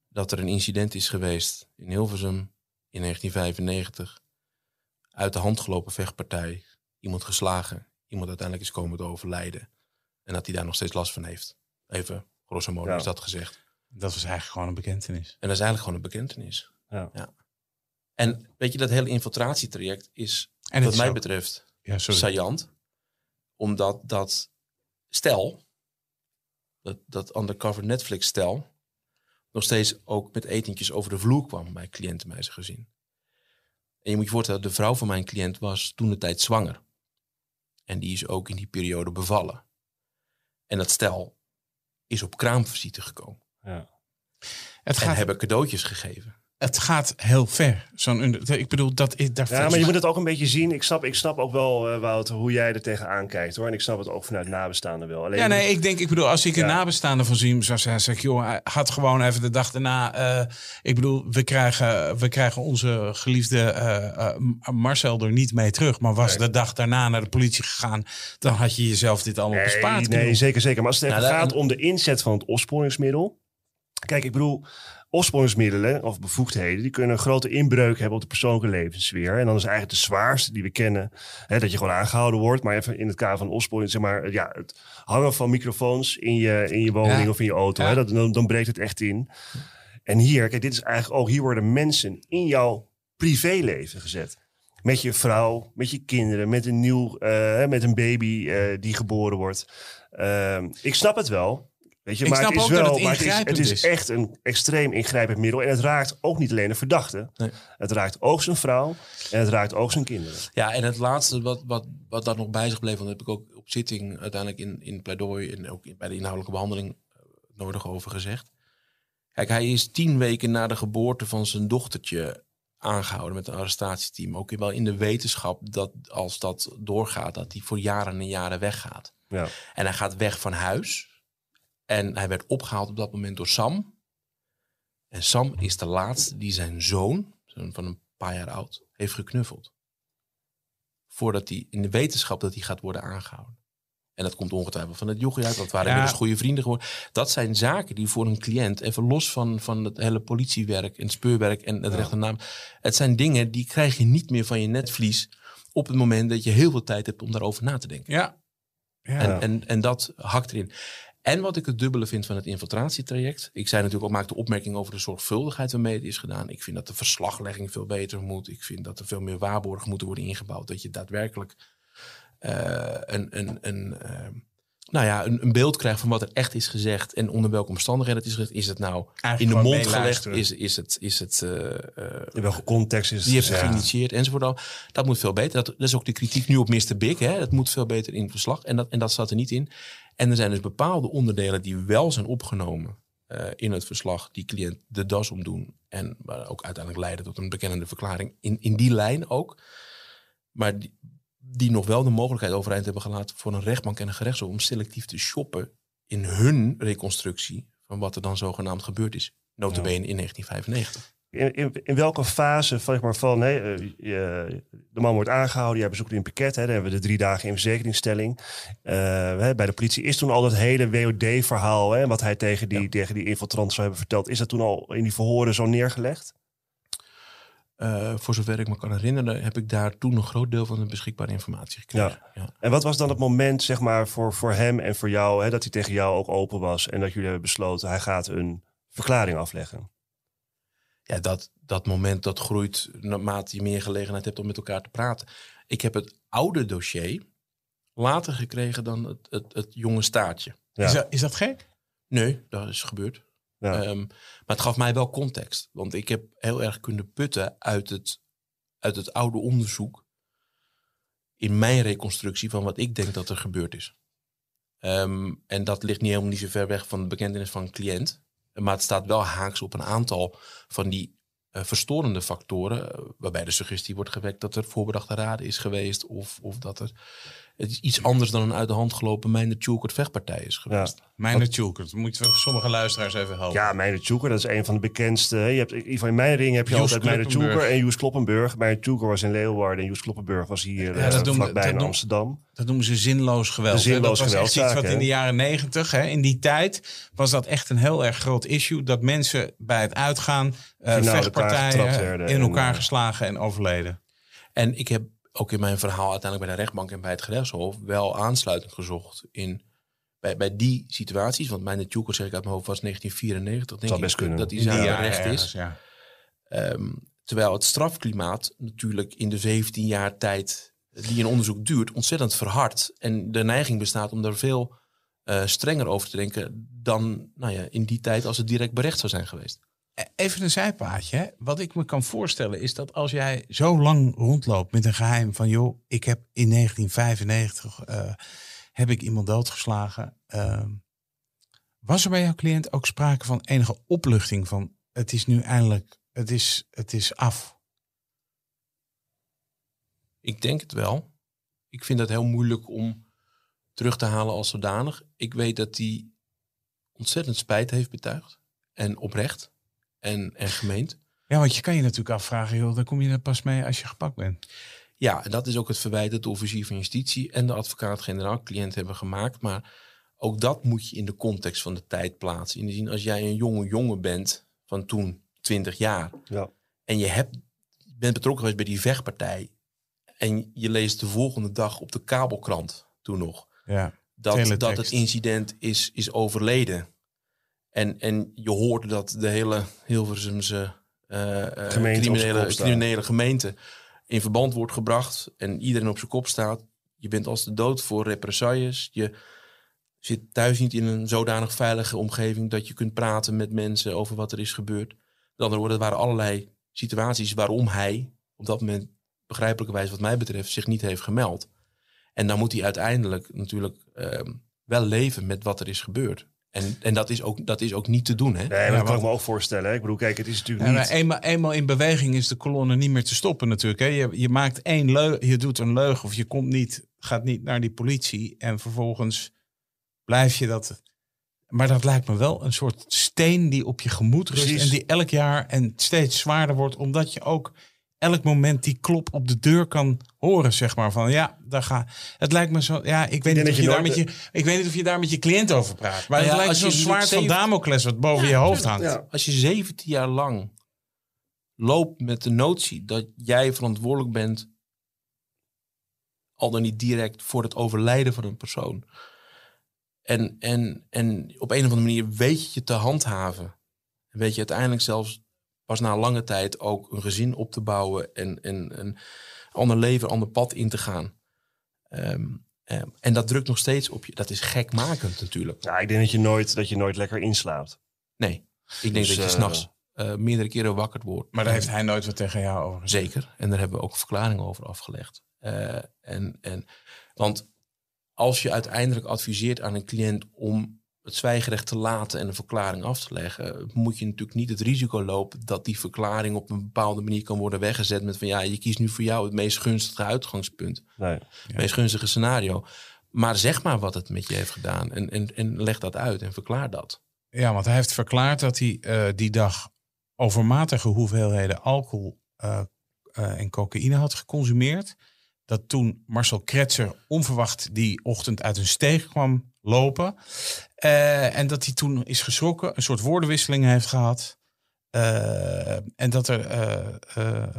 dat er een incident is geweest in Hilversum in 1995. Uit de hand gelopen vechtpartij, iemand geslagen, iemand uiteindelijk is komen te overlijden. En dat hij daar nog steeds last van heeft. Even grosso modo Ja. is dat gezegd. Dat was eigenlijk gewoon een bekentenis. En dat is eigenlijk gewoon een bekentenis. Ja. En weet je, dat hele infiltratietraject is, En wat mij ook- betreft, Ja, saillant. Omdat dat stel, dat, dat undercover Netflix stel, nog steeds ook met etentjes over de vloer kwam bij cliënten bij zijn gezin. En je moet je voorstellen, de vrouw van mijn cliënt was toen de tijd zwanger. En die is ook in die periode bevallen. En dat stel is op kraamvisite gekomen. Ja. Het En gaat, hebben cadeautjes gegeven. Het gaat heel ver. Zo'n, ik bedoel, dat is daar. Ja, maar je moet het ook een beetje zien. Ik snap, ik snap ook wel, eh, Wouter, hoe jij er tegenaan kijkt hoor. En ik snap het ook vanuit nabestaanden wel. Alleen, Ja, nee, ik denk, ik bedoel, als ik een nabestaande van zie, zou zeggen, zeg ik, joh, hij had gewoon even de dag daarna. eh, ik bedoel, we krijgen, we krijgen onze geliefde eh, Marcel er niet mee terug. Maar was de dag daarna naar de politie gegaan, dan had je jezelf dit allemaal bespaard. Nee, zeker, zeker. Maar als het even Nou, gaat om de inzet van het opsporingsmiddel. Kijk, ik bedoel, opsporingsmiddelen of bevoegdheden, die kunnen een grote inbreuk hebben op de persoonlijke levenssfeer. En dan is eigenlijk de zwaarste die we kennen, hè, dat je gewoon aangehouden wordt. Maar even in het kader van opsporing, zeg maar, ja, het hangen van microfoons in je, in je woning Ja. of in je auto, Ja. hè, dat, dan, dan breekt het echt in. En hier, kijk, dit is eigenlijk ook, hier worden mensen in jouw privéleven gezet. Met je vrouw, met je kinderen, met een nieuw, eh, met een baby eh, die geboren wordt. Ehm, ik snap het wel. Weet je, Ik maar snap het is ook dat wel, het maar het is, het echt een extreem ingrijpend middel. En het raakt ook niet alleen de verdachte. Nee. Het raakt ook zijn vrouw en het raakt ook zijn kinderen. Ja, en het laatste wat, wat, wat daar nog bij zich bleef, want dat heb ik ook op zitting uiteindelijk in, in pleidooi en ook in- bij de inhoudelijke behandeling eh, nodig over gezegd. Kijk, hij is tien weken na de geboorte van zijn dochtertje aangehouden met een arrestatieteam. Ook wel in de wetenschap dat als dat doorgaat, dat hij voor jaren en jaren weggaat. Ja. En hij gaat weg van huis. En hij werd opgehaald op dat moment door Sam. En Sam is de laatste die zijn zoon, van een paar jaar oud, heeft geknuffeld. Voordat hij in de wetenschap dat hij gaat worden aangehouden. En dat komt ongetwijfeld van het jochie uit. Dat waren Ja. inmiddels goede vrienden geworden. Dat zijn zaken die voor een cliënt, even los van, van het hele politiewerk en speurwerk en het recht en naam. Het zijn dingen die krijg je niet meer van je netvlies op het moment dat je heel veel tijd hebt om daarover na te denken. Ja. ja. En, en, en dat hakt erin. En wat ik het dubbele vind van het infiltratietraject. Ik zei natuurlijk ook, maakte opmerking over de zorgvuldigheid waarmee het is gedaan. Ik vind dat de verslaglegging veel beter moet. Ik vind dat er veel meer waarborgen moeten worden ingebouwd. Dat je daadwerkelijk eh, een, een, een, eh, nou ja, een, een beeld krijgt van wat er echt is gezegd. En onder welke omstandigheden het is gezegd. Is het nou Eigenlijk in de mond gelegd? Is, is het, is het eh, eh, In welke context is het? die heeft geïnitieerd enzovoort. al. Dat moet veel beter. Dat, dat is ook de kritiek nu op Mr. Big. Hè? Dat moet veel beter in het verslag. En dat, en dat zat er niet in. En er zijn dus bepaalde onderdelen die wel zijn opgenomen eh, in het verslag. Die cliënt de das omdoen. En waar ook uiteindelijk leiden tot een bekennende verklaring. In, in die lijn ook. Maar die, die nog wel de mogelijkheid overeind hebben gelaten voor een rechtbank en een gerechtshof om selectief te shoppen in hun reconstructie van wat er dan zogenaamd gebeurd is. Notabene in 1995. In, in, in welke fase zeg maar, van hè, eh, je- de man wordt aangehouden, jij bezoekt in pakket, hè, dan hebben we de drie dagen in verzekeringsstelling. Eh, hè, bij de politie is toen al dat hele WOD-verhaal, wat hij tegen die, tegen die infiltrant zou hebben verteld, is dat toen al in die verhoren zo neergelegd? Eh, voor zover ik me kan herinneren, heb ik daar toen een groot deel van de beschikbare informatie gekregen. Ja. En wat was dan het moment, zeg maar, voor, voor hem en voor jou, hè, dat hij tegen jou ook open was en dat jullie hebben besloten, hij gaat een verklaring afleggen? Ja, dat, dat moment dat groeit naarmate je meer gelegenheid hebt om met elkaar te praten. Ik heb het oude dossier later gekregen dan het, het, het jonge staartje. Ja. Is, dat, is dat gek? Nee, dat is gebeurd. Ja. Ehm, maar het gaf mij wel context. Want ik heb heel erg kunnen putten uit het, uit het oude onderzoek. In mijn reconstructie van wat ik denk dat er gebeurd is. Ehm, en dat ligt niet helemaal niet zo ver weg van de bekentenis van een cliënt. Maar het staat wel haaks op een aantal van die eh, verstorende factoren. eh, waarbij de suggestie wordt gewekt dat er voorbedachte raden is geweest. Of, of dat er het is iets anders dan een uit de hand gelopen Meijner Tjoekert vechtpartij is geweest. Dat moeten we sommige luisteraars even helpen. Ja, Meijner Tjoeker, dat is een van de bekendste. hè. Je hebt, in mijn ring heb je Joes altijd Meijner Kloppenburg. Tjoeker en Joes Kloppenburg. Meijner Tjoeker was in Leeuwarden en Joes Kloppenburg was hier Ja, eh, dat doen- vlakbij dat in Amsterdam. Dat noemen ze zinloos geweld. De zinloos dat was echt iets wat in de jaren negentig, in die tijd, was dat echt een heel erg groot issue. Dat mensen bij het uitgaan, eh elkaar vechtpartijen, in elkaar eh, geslagen en overleden. En ik heb ook in mijn verhaal uiteindelijk bij de rechtbank en bij het gerechtshof wel aansluiting gezocht in bij, bij die situaties. Want mijn Tjoeker, zeg ik uit mijn hoofd, was 1994. Denk Zal ik best kunnen. dat die zaak recht is. Ja. Ehm, terwijl het strafklimaat natuurlijk in de 17 jaar tijd die een onderzoek duurt, ontzettend verhardt. En de neiging bestaat om daar veel eh, strenger over te denken dan nou ja, in die tijd als het direct berecht zou zijn geweest. Even een zijpaadje. Wat ik me kan voorstellen is dat als jij zo lang rondloopt met een geheim van... joh, ik heb in 1995 eh, heb ik iemand doodgeslagen. Ehm, was er bij jouw cliënt ook sprake van enige opluchting van... het is nu eindelijk het is, het is af. Ik denk het wel. Ik vind het heel moeilijk om terug te halen als zodanig. Ik weet dat hij ontzettend spijt heeft betuigd. En oprecht. En, en gemeend. Ja, want je kan je natuurlijk afvragen, joh, dan kom je er pas mee als je gepakt bent. Ja, en dat is ook het verwijt dat de officier van justitie en de advocaat-generaal cliënt hebben gemaakt. Maar ook dat moet je in de context van de tijd plaatsen. In de zin, als jij een jonge jongen bent van toen 20 jaar. Ja. En je hebt, bent betrokken geweest bij die vechtpartij. En je leest de volgende dag op de kabelkrant toen nog. Ja. Dat, Teletext. dat het incident is, is overleden. En, en je hoort dat de hele Hilversumse zijn criminele, gemeente in verband wordt gebracht. En iedereen op zijn kop staat. Je bent als de dood voor represailles. Je zit thuis niet in een zodanig veilige omgeving dat je kunt praten met mensen over wat er is gebeurd. Met andere woorden, er waren allerlei situaties waarom hij op dat moment begrijpelijkerwijs wat mij betreft zich niet heeft gemeld. En dan moet hij uiteindelijk natuurlijk ehm, wel leven met wat er is gebeurd. En, en dat, is ook, dat is ook niet te doen. Hè? Nee, maar dat kan ik me ook voorstellen. hè. Ik bedoel, kijk, het is natuurlijk Ja, niet... maar eenmaal, eenmaal in beweging is de kolonne niet meer te stoppen natuurlijk. Hè. Je, je maakt één leugen, je doet een leugen of je komt niet, gaat niet naar die politie en vervolgens blijf je dat. Maar dat lijkt me wel een soort steen die op je gemoed rust Precies. en die elk jaar en steeds zwaarder wordt, omdat je ook elk moment die klop op de deur kan horen, zeg maar. Van ja, daar ga. Het lijkt me zo. Ja, ik weet, niet of je je daar met je, ik weet niet of je daar met je cliënt over praat. Maar Nou het ja, lijkt als zo'n zwaard van Damocles wat boven je hoofd hangt. Ja. Als je 17 jaar lang loopt met de notie dat jij verantwoordelijk bent, al dan niet direct voor het overlijden van een persoon. En, en, en op een of andere manier weet je je te handhaven. En weet je uiteindelijk zelfs pas na lange tijd ook een gezin op te bouwen en, en een ander leven, een ander pad in te gaan. Ehm, ehm, en dat drukt nog steeds op je. Dat is gekmakend natuurlijk. Ja, ik denk dat je nooit, dat je nooit lekker inslaapt. Nee, ik denk Dus, dat je eh, s'nachts eh meerdere keren wakker wordt. Maar daar heeft hij nooit wat tegen jou over gezegd. Zeker. En daar hebben we ook verklaringen over afgelegd. Eh, en, en, want als je uiteindelijk adviseert aan een cliënt om het zwijgerecht te laten en een verklaring af te leggen, moet je natuurlijk niet het risico lopen dat die verklaring op een bepaalde manier kan worden weggezet met van ja, je kiest nu voor jou het meest gunstige uitgangspunt, Nee. het meest gunstige scenario. Maar zeg maar wat het met je heeft gedaan en, en, en leg dat uit en verklaar dat. Ja, want hij heeft verklaard dat hij eh, die dag overmatige hoeveelheden alcohol eh, eh, en cocaïne had geconsumeerd. Dat toen Marcel Kretser onverwacht die ochtend uit een steeg kwam lopen. Eh, en dat hij toen is geschrokken, een soort woordenwisseling heeft gehad. Eh, en dat er eh,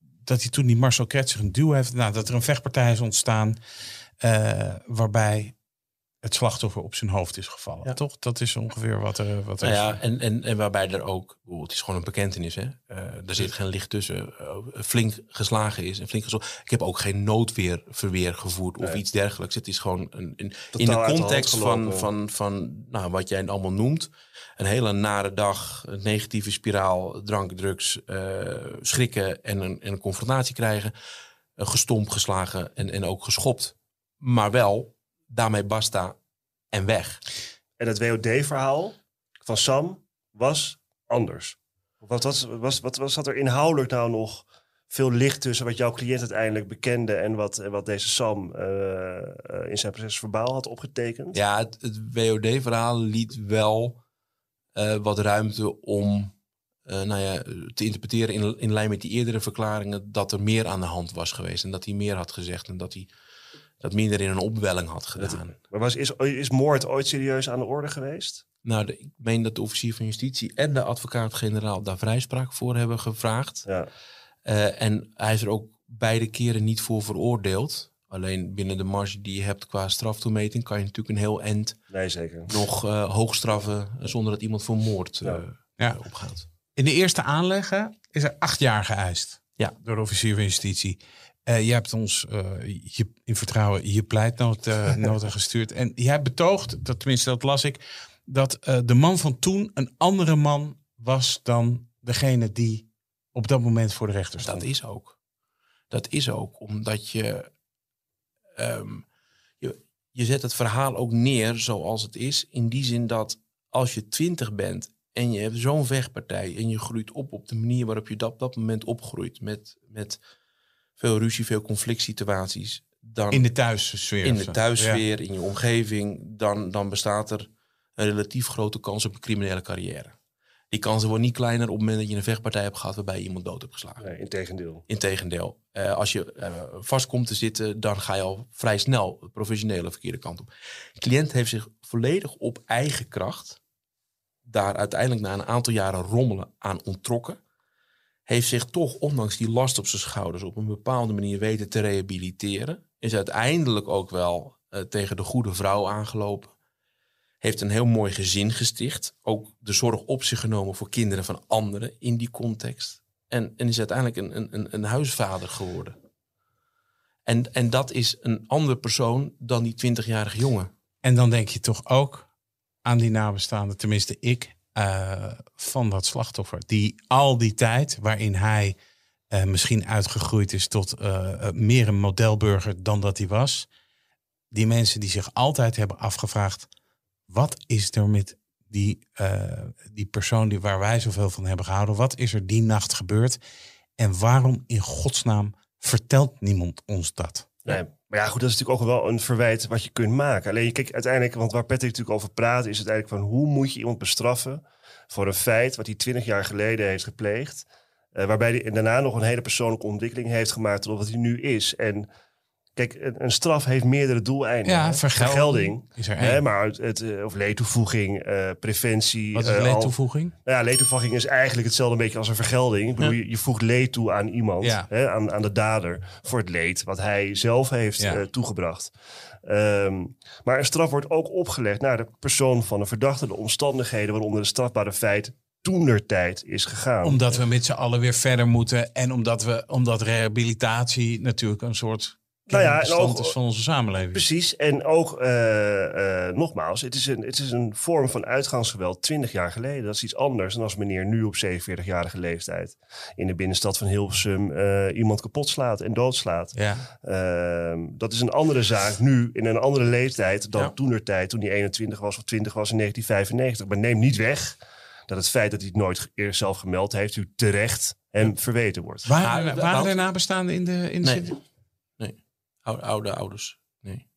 dat hij toen die Marcel Kretser een duw heeft. Nou, dat er een vechtpartij is ontstaan. waarbij het slachtoffer op zijn hoofd is gevallen. Ja. Toch? Dat is ongeveer wat er, wat er Nou is. ja, en, en, en waarbij er ook, het is gewoon een bekentenis, hè? Eh, er zit geen licht tussen. eh, flink geslagen is en flink geslagen. Ik heb ook geen noodweer verweer gevoerd of Nee. iets dergelijks. Het is gewoon een, in, de context van, van, van nou, wat jij allemaal noemt. Een hele nare dag, een negatieve spiraal, drank, drugs, eh, schrikken en een, en een confrontatie krijgen. Eh, gestompt, geslagen en, en ook geschopt. Maar wel, daarmee basta en weg. En het WOD-verhaal van Sam was anders. Wat, was, was, wat, wat zat er inhoudelijk nou nog veel licht tussen wat jouw cliënt uiteindelijk bekende en wat, en wat deze Sam eh, eh, in zijn proces verbaal had opgetekend? Ja, het, het WOD-verhaal liet wel eh, wat ruimte om nou ja, te interpreteren in, in lijn met die eerdere verklaringen dat er meer aan de hand was geweest en dat hij meer had gezegd en dat hij dat minder in een opwelling had gedaan. Maar was, is, is moord ooit serieus aan de orde geweest? Nou, de- ik meen dat de officier van justitie en de advocaat-generaal daar vrijspraak voor hebben gevraagd. Ja. Eh, en hij is er ook beide keren niet voor veroordeeld. Alleen binnen de marge die je hebt qua straftoemeting kan je natuurlijk een heel end Nee, zeker. nog eh hoogstraffen zonder dat iemand voor moord eh, Ja. opgaat. In de eerste aanleggen is er acht jaar geëist. Ja. Door de officier van justitie. Eh je hebt ons eh, je, in vertrouwen je pleitnota nota (laughs) gestuurd. En jij betoogt, dat, tenminste dat las ik, dat eh, de man van toen een andere man was dan degene die op dat moment voor de rechter stond. Dat is ook. Dat is ook omdat je, ehm, je. Je zet het verhaal ook neer zoals het is. In die zin dat als je twintig bent en je hebt zo'n vechtpartij en je groeit op op de manier waarop je dat, op dat moment opgroeit. Met, met veel ruzie, veel conflict situaties. Dan, In de thuissfeer. in de thuissfeer, in je omgeving, dan, dan bestaat er een relatief grote kans op een criminele carrière. Die kansen worden niet kleiner op het moment dat je een vechtpartij hebt gehad waarbij je iemand dood hebt geslagen. Nee, integendeel. Integendeel, eh, als je eh, vast komt te zitten, dan ga je al vrij snel de professionele verkeerde kant op. De cliënt heeft zich volledig op eigen kracht daar uiteindelijk na een aantal jaren rommelen aan onttrokken. Heeft zich toch, ondanks die last op zijn schouders, op een bepaalde manier weten te rehabiliteren. Is uiteindelijk ook wel eh, tegen de goede vrouw aangelopen. Heeft een heel mooi gezin gesticht. Ook de zorg op zich genomen voor kinderen van anderen in die context. En, en is uiteindelijk een, een- een, huisvader geworden. En, en dat is een andere persoon dan die 20-jarige jongen. En dan denk je toch ook aan die nabestaanden, tenminste ik, eh, van dat slachtoffer. Die al die tijd waarin hij eh, misschien uitgegroeid is tot eh, meer een modelburger dan dat hij was. Die mensen die zich altijd hebben afgevraagd, wat is er met die, die persoon die, waar wij zoveel van hebben gehouden, wat is er die nacht gebeurd? En waarom in godsnaam vertelt niemand ons dat? Nee, maar ja, goed, dat is natuurlijk ook wel een verwijt wat je kunt maken. Alleen, kijk, uiteindelijk, want waar Patrick natuurlijk over praat, is uiteindelijk van hoe moet je iemand bestraffen voor een feit wat hij twintig jaar geleden heeft gepleegd, eh, waarbij hij daarna nog een hele persoonlijke ontwikkeling heeft gemaakt tot wat hij nu is. En kijk, een, een straf heeft meerdere doeleinden. Ja, vergelding is er hè, maar het, het, eh, of leedtoevoeging, eh, preventie. Wat is eh, de al- leedtoevoeging? nou ja, leedtoevoeging is eigenlijk hetzelfde beetje als een vergelding. Ik bedoel, Ja. je, je voegt leed toe aan iemand, Ja. hè, aan, aan de dader, voor het leed wat hij zelf heeft Ja. toegebracht. Ehm, maar een straf wordt ook opgelegd naar de persoon van de verdachte, de omstandigheden waaronder de strafbare feit toenertijd is gegaan. Omdat we met z'n allen weer verder moeten. En omdat, we, omdat rehabilitatie natuurlijk een soort Nou ja, en ook- is van onze samenleving. Precies, en ook eh, eh, nogmaals, het is, een, het is een vorm van uitgangsgeweld 20 jaar geleden. Dat is iets anders dan als meneer nu op 47-jarige leeftijd in de binnenstad van Hilversum eh, iemand kapot slaat en doodslaat. Ja. Ehm, dat is een andere zaak nu in een andere leeftijd dan Ja. toenertijd toen hij 21 was of 20 was in 1995. Maar neem niet weg dat het feit dat hij het nooit eerder zelf gemeld heeft, u terecht hem verweten wordt. Nou, waren Wout- er nabestaanden in de, in de Nee. Oude, oude ouders. Nee.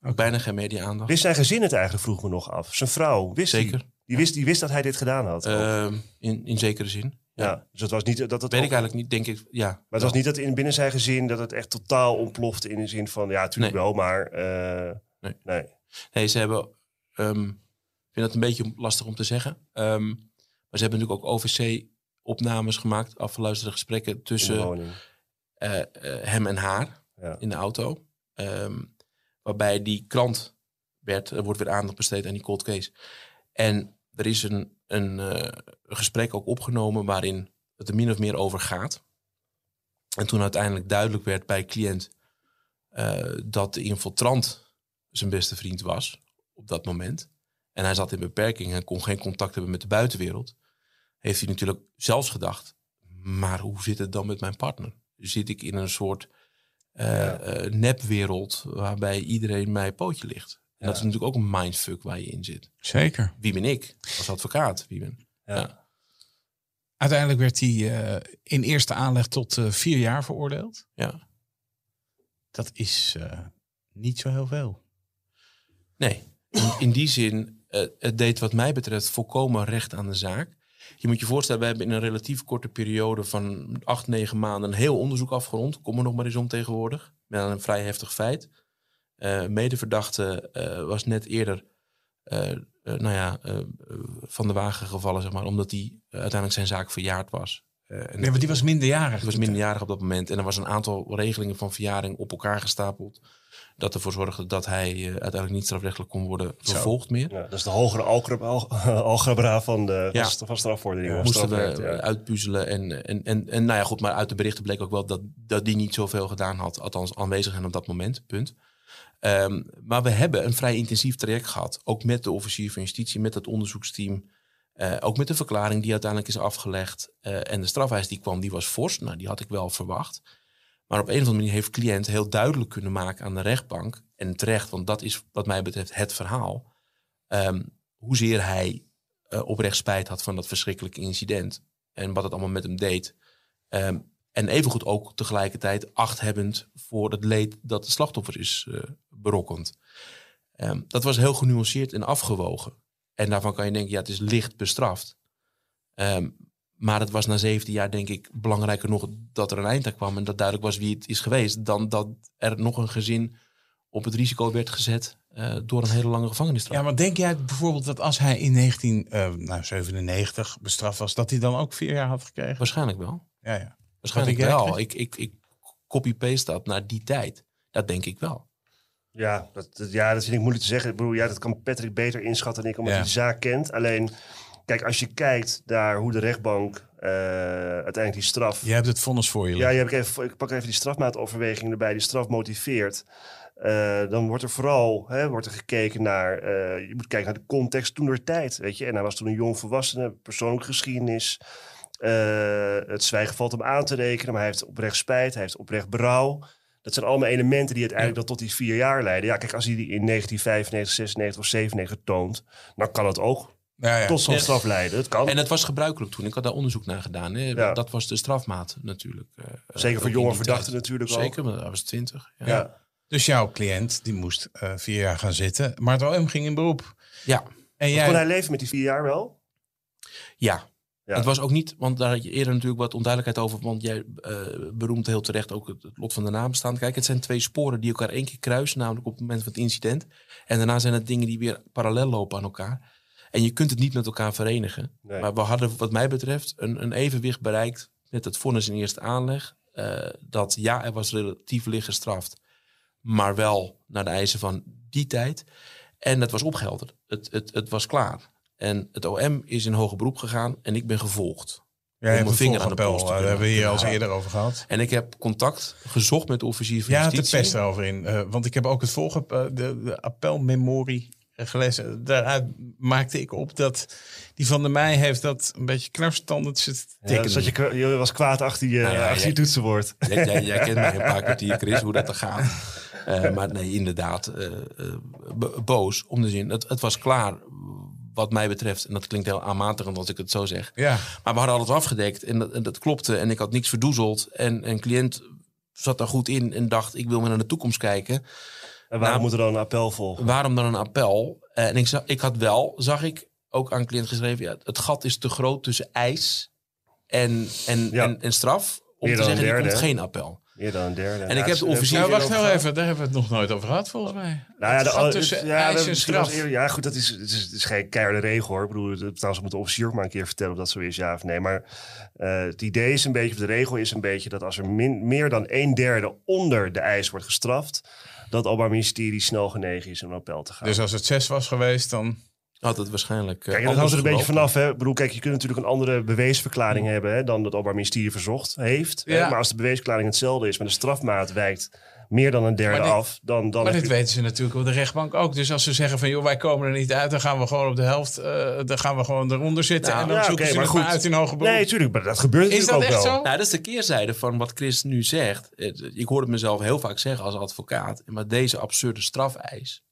Oké. Bijna geen media-aandacht. Wist zijn gezin het eigenlijk, vroeg me nog af. Zijn vrouw, wist die? Zeker. Die wist, die wist dat hij dit gedaan had. Ehm, in, in zekere zin. Ja. ja. dus het was niet dat het. Weet ook- ik eigenlijk niet, denk ik. Ja. Maar het was niet dat in binnen zijn gezin dat het echt totaal ontplofte in de zin van ja, natuurlijk Nee. wel, maar eh, Nee. nee. Nee, ze hebben. ehm, ik vind dat een beetje lastig om te zeggen. Ehm, maar ze hebben natuurlijk ook OVC-opnames gemaakt, afgeluisterde gesprekken tussen eh, eh, hem en haar In de auto. Ehm, waarbij die krant werd, er wordt weer aandacht besteed aan die cold case. En er is een, een eh, gesprek ook opgenomen waarin het er min of meer over gaat. En toen uiteindelijk duidelijk werd bij cliënt eh, dat de infiltrant zijn beste vriend was op dat moment. En hij zat in beperking en kon geen contact hebben met de buitenwereld. Heeft hij natuurlijk zelfs gedacht, maar hoe zit het dan met mijn partner? Zit ik in een soort eh, eh, nepwereld waarbij iedereen mij pootje ligt? En dat is natuurlijk ook een mindfuck waar je in zit. Zeker. Wie ben ik als advocaat? Wie ben? Ja. Uiteindelijk werd hij eh, in eerste aanleg tot vier jaar veroordeeld. Ja. Dat is niet zo heel veel. Nee, in, in die zin, het deed wat mij betreft volkomen recht aan de zaak. Je moet je voorstellen, we hebben in een relatief korte periode van acht, negen maanden een heel onderzoek afgerond. Kom er nog maar eens om tegenwoordig. Met een vrij heftig feit. Eh medeverdachte eh, was net eerder eh, nou ja, van de wagen gevallen, zeg maar, omdat hij eh, uiteindelijk zijn zaak verjaard was. En Nee, want die was minderjarig. hij was minderjarig op dat moment. En er was een aantal regelingen van verjaring op elkaar gestapeld. Dat ervoor zorgde dat hij eh, uiteindelijk niet strafrechtelijk kon worden vervolgd meer. Ja, dat is de hogere algebra, al- (laughs) algebra van de Ja. van, strafvordering. of Moesten we ja. eh, uitpuzzelen. En, en, en, en nou ja, goed, maar uit de berichten bleek ook wel dat, dat die niet zoveel gedaan had. Althans, aanwezig zijn op dat moment. Punt. Ehm, maar we hebben een vrij intensief traject gehad. Ook met de officier van justitie, met het onderzoeksteam. Eh, ook met de verklaring die uiteindelijk is afgelegd. Eh, en de strafeis die kwam, die was fors. Nou, die had ik wel verwacht. Maar op een of andere manier heeft cliënt heel duidelijk kunnen maken aan de rechtbank. En terecht, want dat is wat mij betreft het verhaal. ehm, hoezeer hij eh, oprecht spijt had van dat verschrikkelijke incident. En wat het allemaal met hem deed. Ehm, en evengoed ook tegelijkertijd acht hebbend voor het leed dat de slachtoffer is uh, berokkend. Ehm, dat was heel genuanceerd en afgewogen. En daarvan kan je denken, ja, het is licht bestraft. Ehm, maar het was na 17 jaar, denk ik, belangrijker nog dat er een eind aan kwam. En dat duidelijk was wie het is geweest. Dan dat er nog een gezin op het risico werd gezet uh, door een hele lange gevangenisstraf. Ja, maar denk jij bijvoorbeeld dat als hij in 1997 uh, nou, bestraft was, dat hij dan ook vier jaar had gekregen? Waarschijnlijk wel. Ja, ja. Waarschijnlijk wel. Ik, ik, ik copy-paste dat naar die tijd. Dat denk ik wel. Ja, dat, ja, dat vind ik moeilijk te zeggen. Ik bedoel, ja, dat kan Patrick beter inschatten dan ik, omdat ja. hij de zaak kent. Alleen, kijk, als je kijkt naar hoe de rechtbank uh, uiteindelijk die straf... Je hebt het vonnis voor je. Ja, je hebt even, ik pak even die strafmaatoverweging erbij. Die straf motiveert. Uh, dan wordt er vooral hè, wordt er gekeken naar, uh, je moet kijken naar de context toen der tijd, weet je. En hij was toen een jong volwassene, persoonlijke geschiedenis. Het zwijgen valt hem aan te rekenen, maar hij heeft oprecht spijt, hij heeft oprecht berouw. Dat zijn allemaal elementen die uiteindelijk ja. dat tot die vier jaar leiden. Ja, kijk, als hij die in 1995, 96 of 97 toont, dan kan het ook ja, ja. tot zo'n straf leiden. Het kan. En het was gebruikelijk toen. Ik had daar onderzoek naar gedaan. Hè. Ja. Dat was de strafmaat natuurlijk. Uh, Zeker voor jonge verdachten natuurlijk ook. Zeker, maar dat was 20. Ja. Dus jouw cliënt die moest uh, vier jaar gaan zitten. Maar het OM ging in beroep. Ja. En jij... Kon hij leven met die vier jaar wel? Ja. ja. Het was ook niet, want daar had je eerder natuurlijk wat onduidelijkheid over. Want jij uh, beroemt heel terecht ook het, het lot van de nabestaanden. Kijk, het zijn twee sporen die elkaar één keer kruisen. Namelijk op het moment van het incident. En daarna zijn het dingen die weer parallel lopen aan elkaar. En je kunt het niet met elkaar verenigen. Nee. Maar we hadden wat mij betreft een, een evenwicht bereikt met het vonnis in eerste aanleg. Uh, dat ja, er was relatief licht gestraft maar wel naar de eisen van die tijd. En dat was opgehelderd. Het, het, het was klaar. En het OM is in hoger beroep gegaan en ik ben gevolgd. Ja, mijn vinger aan de pols te Daar hebben we hier al eerder over gehad. En ik heb contact gezocht met de officier van ja, justitie. Ja, te pest erover in. Uh, want ik heb ook het volgende, uh, de, de appelmemorie gelezen. Daaruit maakte ik op dat die van de Meij heeft dat een beetje knarstanden zitten tikken. Ja, dus je, je was kwaad achter je, nou ja, achter je toetsenbord. (laughs) Jij, jij, jij kent mij een paar (laughs) kwartier, Chris, hoe dat er gaat. Uh, maar nee, inderdaad, uh, uh, boos om de zin. Het, het, was klaar wat mij betreft. En dat klinkt heel aanmatigend als ik het zo zeg. Ja. Maar we hadden alles afgedekt en dat, en dat klopte. En ik had niks verdoezeld. En een cliënt zat daar goed in en dacht, ik wil maar naar de toekomst kijken. En waarom nou, moet er dan een appel volgen? Waarom dan een appel? En ik, zag, ik had wel, zag ik, ook aan een cliënt geschreven... Ja, het gat is te groot tussen eis en, en, ja. en, en, straf... om Meer te zeggen, derde, er komt geen appel. Meer dan een derde. En ik heb de officier... Nou, wacht nou even. Daar hebben we het nog nooit over gehad, volgens mij. Nou ja, het de, gat tussen ja, eis en straf. Eerder, ja, goed, dat is, het is, het is geen keiharde regel, hoor. Ik bedoel, het, trouwens moet de officier ook maar een keer vertellen of dat zo is, ja of nee. Maar uh, het idee is een beetje, of de regel is een beetje... dat als er min, meer dan een derde onder de eis wordt gestraft... dat Openbaar Ministerie snel genegen is om een appel te gaan. Dus als het zes was geweest, dan... Had het waarschijnlijk. Uh, kijk, dat hangt er een beetje vanaf. Hè? Ik bedoel, kijk, je kunt natuurlijk een andere beweesverklaring hebben hè, dan het Openbaar Ministerie verzocht heeft. Ja. Hè? Maar als de beweesverklaring hetzelfde is, maar de strafmaat wijkt meer dan een derde dit, af, dan. dan maar dit je... weten ze natuurlijk op de rechtbank ook. Dus als ze zeggen van joh, wij komen er niet uit, dan gaan we gewoon op de helft, uh, dan gaan we gewoon eronder zitten Nou, en dan ja, zoeken oké, ze maar goed. uit in hoger beroep. Nee, natuurlijk, maar dat gebeurt Is natuurlijk dat ook echt wel. zo? Nou, dat is de keerzijde van wat Chris nu zegt. Ik hoor het mezelf heel vaak zeggen als advocaat. Maar deze absurde strafeis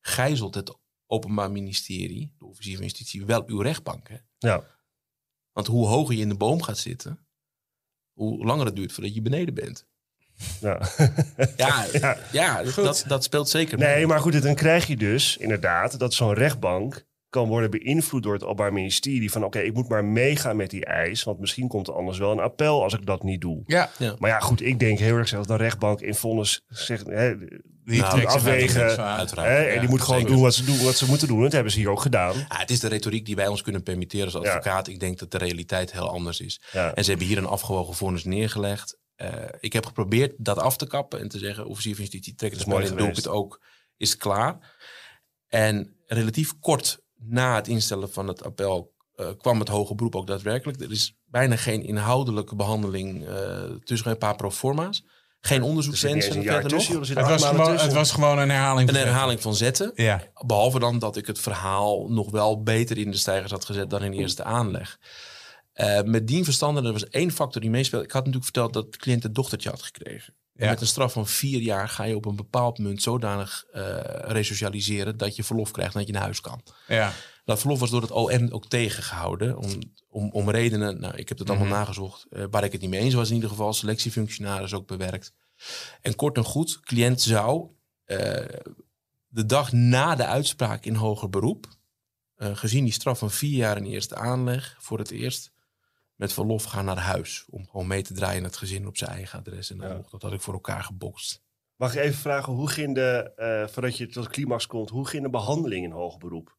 gijzelt het Openbaar Ministerie, de officier van justitie, wel uw rechtbank. Hè? Ja. Want hoe hoger je in de boom gaat zitten, hoe langer het duurt voordat je beneden bent. (laughs) (laughs) Ja. Ja, ja. Ja. dat, dat speelt zeker mee. Nee, maar goed, dan krijg je dus inderdaad dat zo'n rechtbank kan worden beïnvloed door het Openbaar Ministerie. Van oké, ik moet maar meegaan met die eis, want misschien komt er anders wel een appel als ik dat niet doe. Ja, Maar ja, goed, ik denk heel erg zelf dat een rechtbank in vonnis zegt, hè, die Nou, zich afwegen. Uiteraard. hè, en die moet gewoon zeker. doen wat ze, doen wat ze moeten doen. Dat hebben ze hier ook gedaan. Ja, het is de retoriek die wij ons kunnen permitteren als Ja. advocaat. Ik denk dat de realiteit heel anders is. Ja. En ze hebben hier een afgewogen vonnis neergelegd. Eh, ik heb geprobeerd dat af te kappen en te zeggen, officier van justitie, trek het is mooi spel in, doe ik het ook, is het klaar. En relatief kort na het instellen van het appel eh, kwam het hoge beroep ook daadwerkelijk. Er is bijna geen inhoudelijke behandeling eh, tussen een paar proforma's. Geen Er onderzoekswensen een verder nog. Het was, gewoon, het was gewoon een herhaling. Een van herhaling van zetten. Ja. Behalve dan dat ik het verhaal nog wel beter in de stijgers had gezet dan in eerste aanleg. Eh, met dien verstande, er was één factor die meespeelde. Ik had natuurlijk verteld dat de cliënt een dochtertje had gekregen. Ja. met een straf van vier jaar ga je op een bepaald moment zodanig eh, resocialiseren dat je verlof krijgt en dat je naar huis kan. Ja. Dat verlof was door het OM ook tegengehouden. Om, om, om redenen, nou, ik heb het allemaal Mhm. nagezocht. eh, waar ik het niet mee eens was in ieder geval. Selectiefunctionaris ook bewerkt. En kort en goed, cliënt zou de dag na de uitspraak in hoger beroep... gezien die straf van vier jaar in eerste aanleg... voor het eerst met verlof gaan naar huis. Om gewoon mee te draaien in het gezin op zijn eigen adres. En dan Ja. dat had ik voor elkaar gebokst. Mag ik even vragen, hoe ging de, eh, voordat je tot climax komt, hoe ging de behandeling in hoger beroep?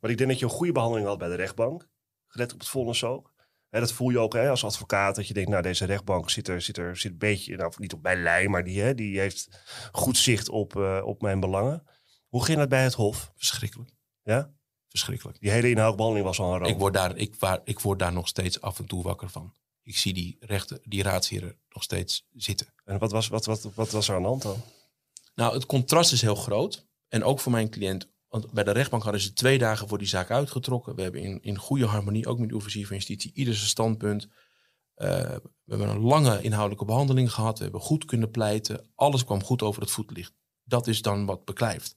Want ik denk dat je een goede behandeling had bij de rechtbank, gelet op het vonnis ook. Hè, dat voel je ook hè, als advocaat, dat je denkt, nou deze rechtbank zit er, zit er zit een beetje, nou niet op mijn lijn, maar die, hè, die heeft goed zicht op, eh, op mijn belangen. Hoe ging dat bij het Hof? Verschrikkelijk. Ja? Verschrikkelijk. Die hele inhoudbehandeling was al een ramp. Ik word, daar, ik, waar, ik word daar nog steeds af en toe wakker van. Ik zie die, rechter, die raadsheren nog steeds zitten. En wat was, wat, wat, wat was er aan de hand dan? Nou, het contrast is heel groot. En ook voor mijn cliënt. Want bij de rechtbank hadden ze twee dagen voor die zaak uitgetrokken. We hebben in, in goede harmonie, ook met de officier van justitie, ieder zijn standpunt. Eh, we hebben een lange inhoudelijke behandeling gehad. We hebben goed kunnen pleiten. Alles kwam goed over het voetlicht. Dat is dan wat beklijft.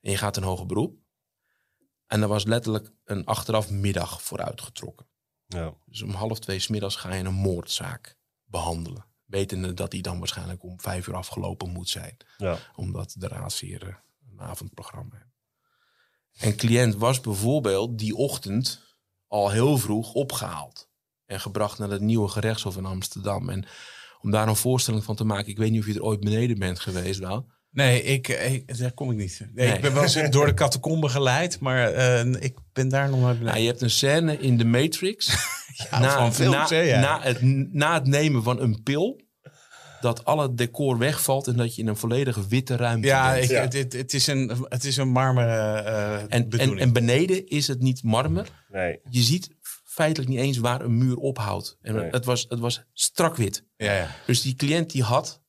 En je gaat een hoger beroep. En er was letterlijk een achteraf middag voor uitgetrokken. Ja. Dus om half twee 's middags ga je een moordzaak behandelen. Wetende dat die dan waarschijnlijk om vijf uur afgelopen moet zijn. Ja. Omdat de raadsheren een avondprogramma hebben. En cliënt was bijvoorbeeld die ochtend al heel vroeg opgehaald. En gebracht naar het nieuwe gerechtshof in Amsterdam. En om daar een voorstelling van te maken. Ik weet niet of je er ooit beneden bent geweest, wel. Nee, ik, ik, daar kom ik niet. Nee, Nee. Ik ben wel (laughs) eens door de catacombe geleid, maar eh, ik ben daar nog nooit Nou, beneden. je hebt een scène in The Matrix. (laughs) Ja, van films, na, ja. na, het, na het nemen van een pil. Dat al het decor wegvalt en dat je in een volledige witte ruimte Ja, bent. ik, Ja. Het, het, het is een, het is een marmeren eh En, en, bedoeling. en beneden is het niet marmer. Nee. Je ziet feitelijk niet eens waar een muur ophoudt. En Nee. het, was, het was strak wit. ja, ja. Dus die cliënt die had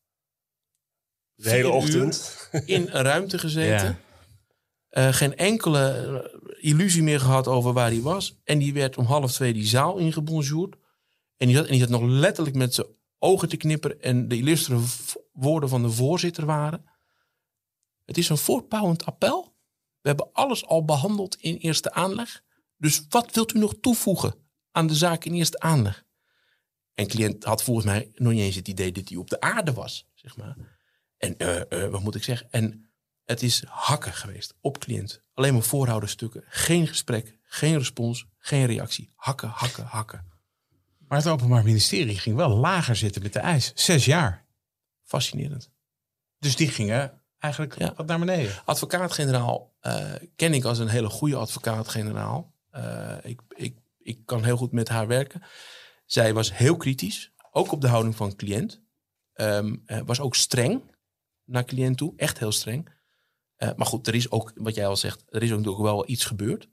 De hele ochtend. in een ruimte gezeten. (laughs) Ja. Eh, geen enkele eh, illusie meer gehad over waar hij was. En die werd om half twee die zaal ingebonjourd. En die zat, en die zat nog letterlijk met zijn ogen te knipperen. En de illustere woorden van de voorzitter waren... Het is een voortbouwend appel. We hebben alles al behandeld in eerste aanleg. Dus wat wilt u nog toevoegen aan de zaak in eerste aanleg? En cliënt had volgens mij nog niet eens het idee dat hij op de aarde was, zeg maar. En eh, eh, wat moet ik zeggen? En het is hakken geweest op cliënt. Alleen maar voorhouderstukken. Geen gesprek, geen respons, geen reactie. Hakken, hakken, hakken. Maar het Openbaar Ministerie ging wel lager zitten met de eis. Zes jaar. Fascinerend. Dus die gingen eigenlijk Ja. wat naar beneden. Advocaat-generaal eh, ken ik als een hele goede advocaat-generaal. Ik, ik, ik kan heel goed met haar werken. Zij was heel kritisch, ook op de houding van cliënt. Ehm, eh, was ook streng naar cliënt toe, echt heel streng. Eh, maar goed, er is ook, wat jij al zegt, er is ook natuurlijk wel iets gebeurd.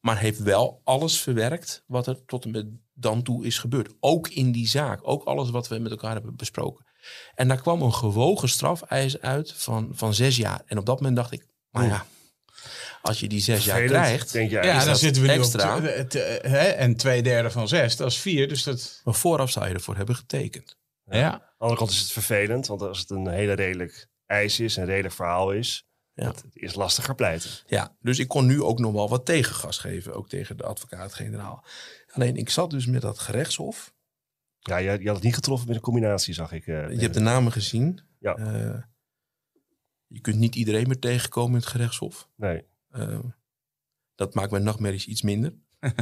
Maar heeft wel alles verwerkt wat er tot en met dan toe is gebeurd. Ook in die zaak. Ook alles wat we met elkaar hebben besproken. En daar kwam een gewogen strafeis uit van, van zes jaar. En op dat moment dacht ik, maar ja, als je die zes jaar krijgt. Denk jij. Ja, dan zitten we nu op... het, eh, hè, en twee derde van zes, dat is vier. Dus dat... Maar vooraf zou je ervoor hebben getekend. Ja. Aan de andere kant is het vervelend, want als het een hele redelijk eis is, een redelijk verhaal is, Ja. het is lastiger pleiten. Ja, dus ik kon nu ook nog wel wat tegengas geven, ook tegen de advocaat-generaal. Alleen ik zat dus met dat gerechtshof. Ja, je, je had het niet getroffen met een combinatie, zag ik. eh, Je hebt de namen gezien. Ja. Eh, je kunt niet iedereen meer tegenkomen in het gerechtshof. Nee. Eh, dat maakt mijn nachtmerries iets minder. (laughs)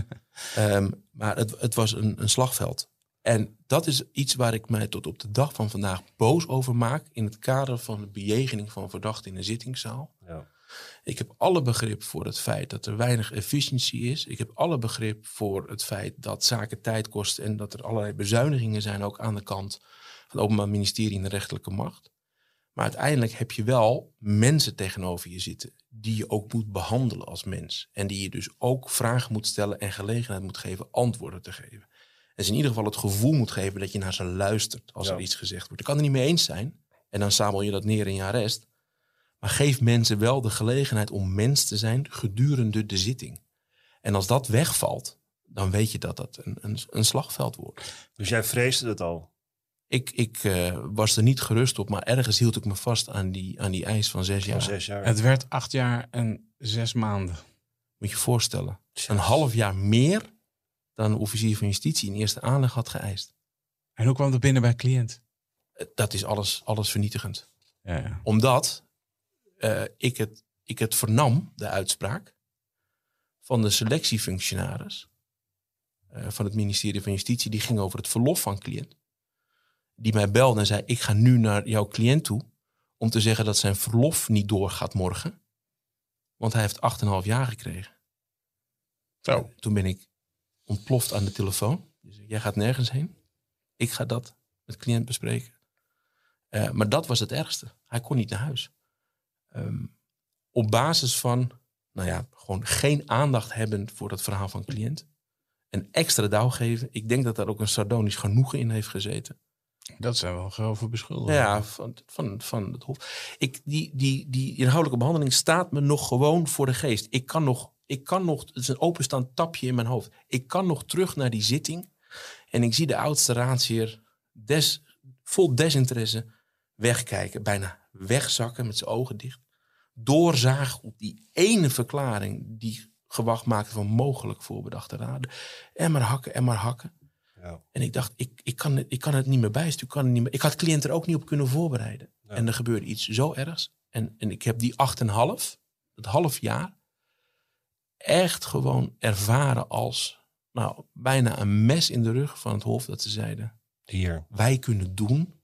Ehm, maar het, het was een, een slagveld. En dat is iets waar ik mij tot op de dag van vandaag boos over maak. in het kader van de bejegening van verdachten in een zittingszaal. Ja. Ik heb alle begrip voor het feit dat er weinig efficiëntie is. Ik heb alle begrip voor het feit dat zaken tijd kosten. en dat er allerlei bezuinigingen zijn ook aan de kant van het Openbaar Ministerie en de rechterlijke macht. Maar uiteindelijk heb je wel mensen tegenover je zitten die je ook moet behandelen als mens. En die je dus ook vragen moet stellen en gelegenheid moet geven antwoorden te geven. En ze in ieder geval het gevoel moet geven dat je naar ze luistert als Ja. er iets gezegd wordt. Ik kan het er niet mee eens zijn. En dan sabel je dat neer in je arrest. Maar geef mensen wel de gelegenheid om mens te zijn gedurende de zitting. En als dat wegvalt, dan weet je dat dat een, een, een slagveld wordt. Dus jij vreesde het al. Ik, ik eh, was er niet gerust op, maar ergens hield ik me vast aan die, aan die eis van zes jaar. Van zes jaar. Het werd acht jaar en zes maanden. Moet je je voorstellen. Een half jaar meer dan een officier van justitie in eerste aanleg had geëist. En hoe kwam dat binnen bij cliënt? Eh, Dat is alles, alles vernietigend. Ja, ja. Omdat eh, ik, het, ik het vernam, de uitspraak, van de selectiefunctionaris eh, van het ministerie van Justitie. Die ging over het verlof van cliënt. Die mij belde en zei, ik ga nu naar jouw cliënt toe om te zeggen dat zijn verlof niet doorgaat morgen. Want hij heeft 8,5 jaar gekregen. Zo. Toen ben ik ontploft aan de telefoon. Dus jij gaat nergens heen. Ik ga dat met cliënt bespreken. Eh, maar dat was het ergste. Hij kon niet naar huis. Ehm, op basis van, nou ja, gewoon geen aandacht hebben voor het verhaal van cliënt. Een extra douw geven. Ik denk dat daar ook een sardonisch genoegen in heeft gezeten. Dat zijn wel grove beschuldigingen. Ja, van, van, van het Hof. Ik, die, die, die inhoudelijke behandeling staat me nog gewoon voor de geest. Ik kan nog, ik kan nog, het is een openstaand tapje in mijn hoofd. Ik kan nog terug naar die zitting. En ik zie de oudste raadsheer des, vol desinteresse wegkijken. Bijna wegzakken met zijn ogen dicht. Doorzagen op die ene verklaring die gewacht maakte van mogelijk voorbedachte raden. En maar hakken en maar hakken. Ja. En ik dacht, ik, ik, kan, het, ik kan het niet meer bijsturen. Ik, kan het niet meer, ik had cliënt er ook niet op kunnen voorbereiden. En er gebeurde iets zo ergs. En, en ik heb die 8,5, het half jaar, echt gewoon ervaren als nou, bijna een mes in de rug van het Hof. Dat ze zeiden, Hier. wij kunnen doen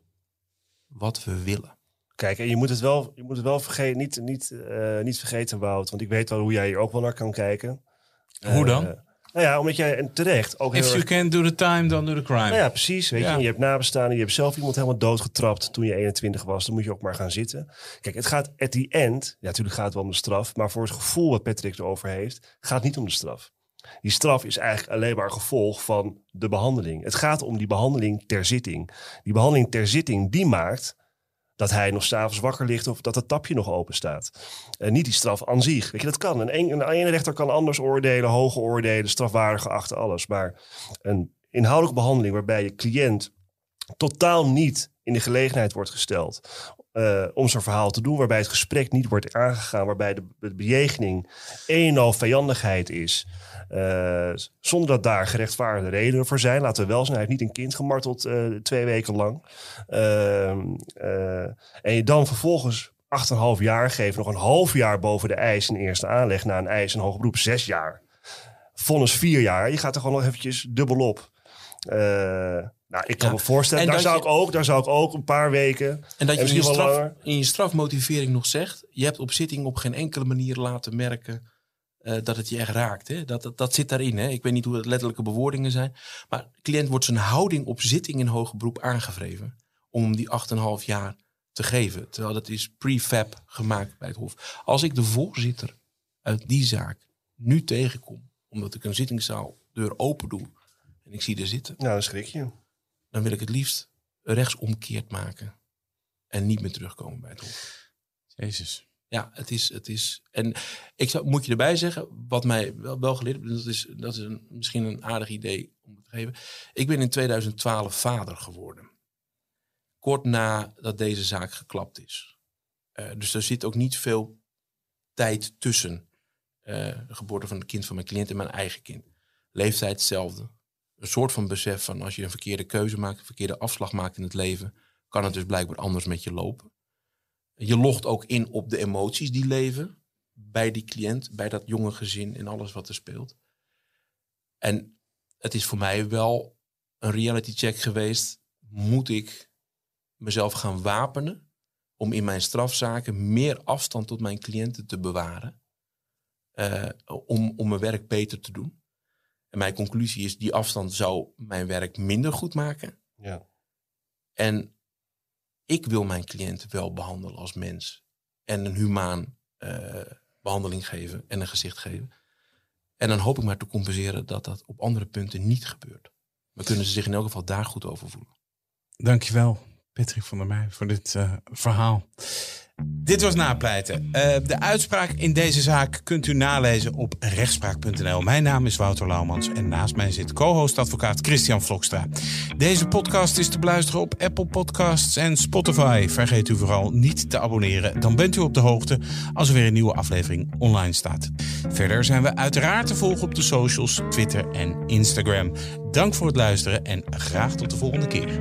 wat we willen. Kijk, en je moet het wel, je moet het wel vergeten, niet, niet, eh, niet vergeten, Wout. Want ik weet wel hoe jij hier ook wel naar kan kijken. Hoe dan? Eh, nou ja, omdat jij en terecht ook heel If you erg- can do the time, dan do the crime. Nou ja, precies. Weet Ja. je, je hebt nabestaanden, je hebt zelf iemand helemaal doodgetrapt toen je 21 was. Dan moet je ook maar gaan zitten. Kijk, het gaat at the end, ja, natuurlijk gaat het wel om de straf. Maar voor het gevoel wat Patrick erover heeft, gaat het niet om de straf. Die straf is eigenlijk alleen maar een gevolg van de behandeling. Het gaat om die behandeling ter zitting. Die behandeling ter zitting, die maakt dat hij nog s'avonds wakker ligt of dat het tapje nog open staat. En niet die straf aan zich. Weet je, dat kan. Een, een, een rechter kan anders oordelen, hoge oordelen, strafwaardig geacht, alles. Maar een inhoudelijke behandeling waarbij je cliënt totaal niet in de gelegenheid wordt gesteld eh, om zijn verhaal te doen, waarbij het gesprek niet wordt aangegaan, waarbij de, de bejegening een en al vijandigheid is. eh, zonder dat daar gerechtvaardigde redenen voor zijn. Laten we wel zijn, hij heeft niet een kind gemarteld eh, twee weken lang. Ehm, eh, en je dan vervolgens 8,5 jaar geeft, nog een half jaar boven de eis in eerste aanleg, na een eis in hoger beroep zes jaar. Vonnis vier jaar. Je gaat er gewoon nog eventjes dubbel op. Eh, nou, ik kan Ja. me voorstellen, En daar zou, je- ik ook, daar zou ik ook een paar weken. En dat je in je, straf, in je strafmotivering nog zegt... je hebt op zitting op geen enkele manier laten merken... eh, dat het je echt raakt. Hè? Dat, dat, dat zit daarin. Hè? Ik weet niet hoe het letterlijke bewoordingen zijn. Maar de cliënt wordt zijn houding op zitting in hoger beroep aangevreven... om die 8,5 jaar te geven. Terwijl dat is prefab gemaakt bij het Hof. Als ik de voorzitter uit die zaak nu tegenkom... omdat ik een zittingszaaldeur open doe... en ik zie er zitten Nou, dan schrik je. Dan wil ik het liefst rechtsomkeerd maken. En niet meer terugkomen bij het Hof. Jezus. Ja, het is. Het is en ik zou, moet je erbij zeggen, wat mij wel, wel geleerd dat is, dat is een, misschien een aardig idee om te geven. Ik ben in 2012 vader geworden. Kort nadat deze zaak geklapt is. Eh, dus er zit ook niet veel tijd tussen de geboorte van het kind van mijn cliënt en mijn eigen kind. Leeftijd hetzelfde. Een soort van besef van als je een verkeerde keuze maakt, een verkeerde afslag maakt in het leven, kan het dus blijkbaar anders met je lopen. Je logt ook in op de emoties die leven bij die cliënt, bij dat jonge gezin en alles wat er speelt. En het is voor mij wel een reality check geweest. Moet ik mezelf gaan wapenen om in mijn strafzaken meer afstand tot mijn cliënten te bewaren? eh, om, om mijn werk beter te doen. En mijn conclusie is, die afstand zou mijn werk minder goed maken. Ja. En ik wil mijn cliënt wel behandelen als mens. En een humaan eh, behandeling geven en een gezicht geven. En dan hoop ik maar te compenseren dat dat op andere punten niet gebeurt. Maar kunnen ze zich in elk geval daar goed over voelen. Dankjewel, Patrick van der Meij, voor dit eh, verhaal. Dit was Napleiten. Uh, de uitspraak in deze zaak kunt u nalezen op rechtspraak.nl. Mijn naam is Wouter Laumans en naast mij zit co-host advocaat Christian Vlokstra. Deze podcast is te beluisteren op Apple Podcasts en Spotify. Vergeet u vooral niet te abonneren. Dan bent u op de hoogte als er weer een nieuwe aflevering online staat. Verder zijn we uiteraard te volgen op de socials, Twitter en Instagram. Dank voor het luisteren en graag tot de volgende keer.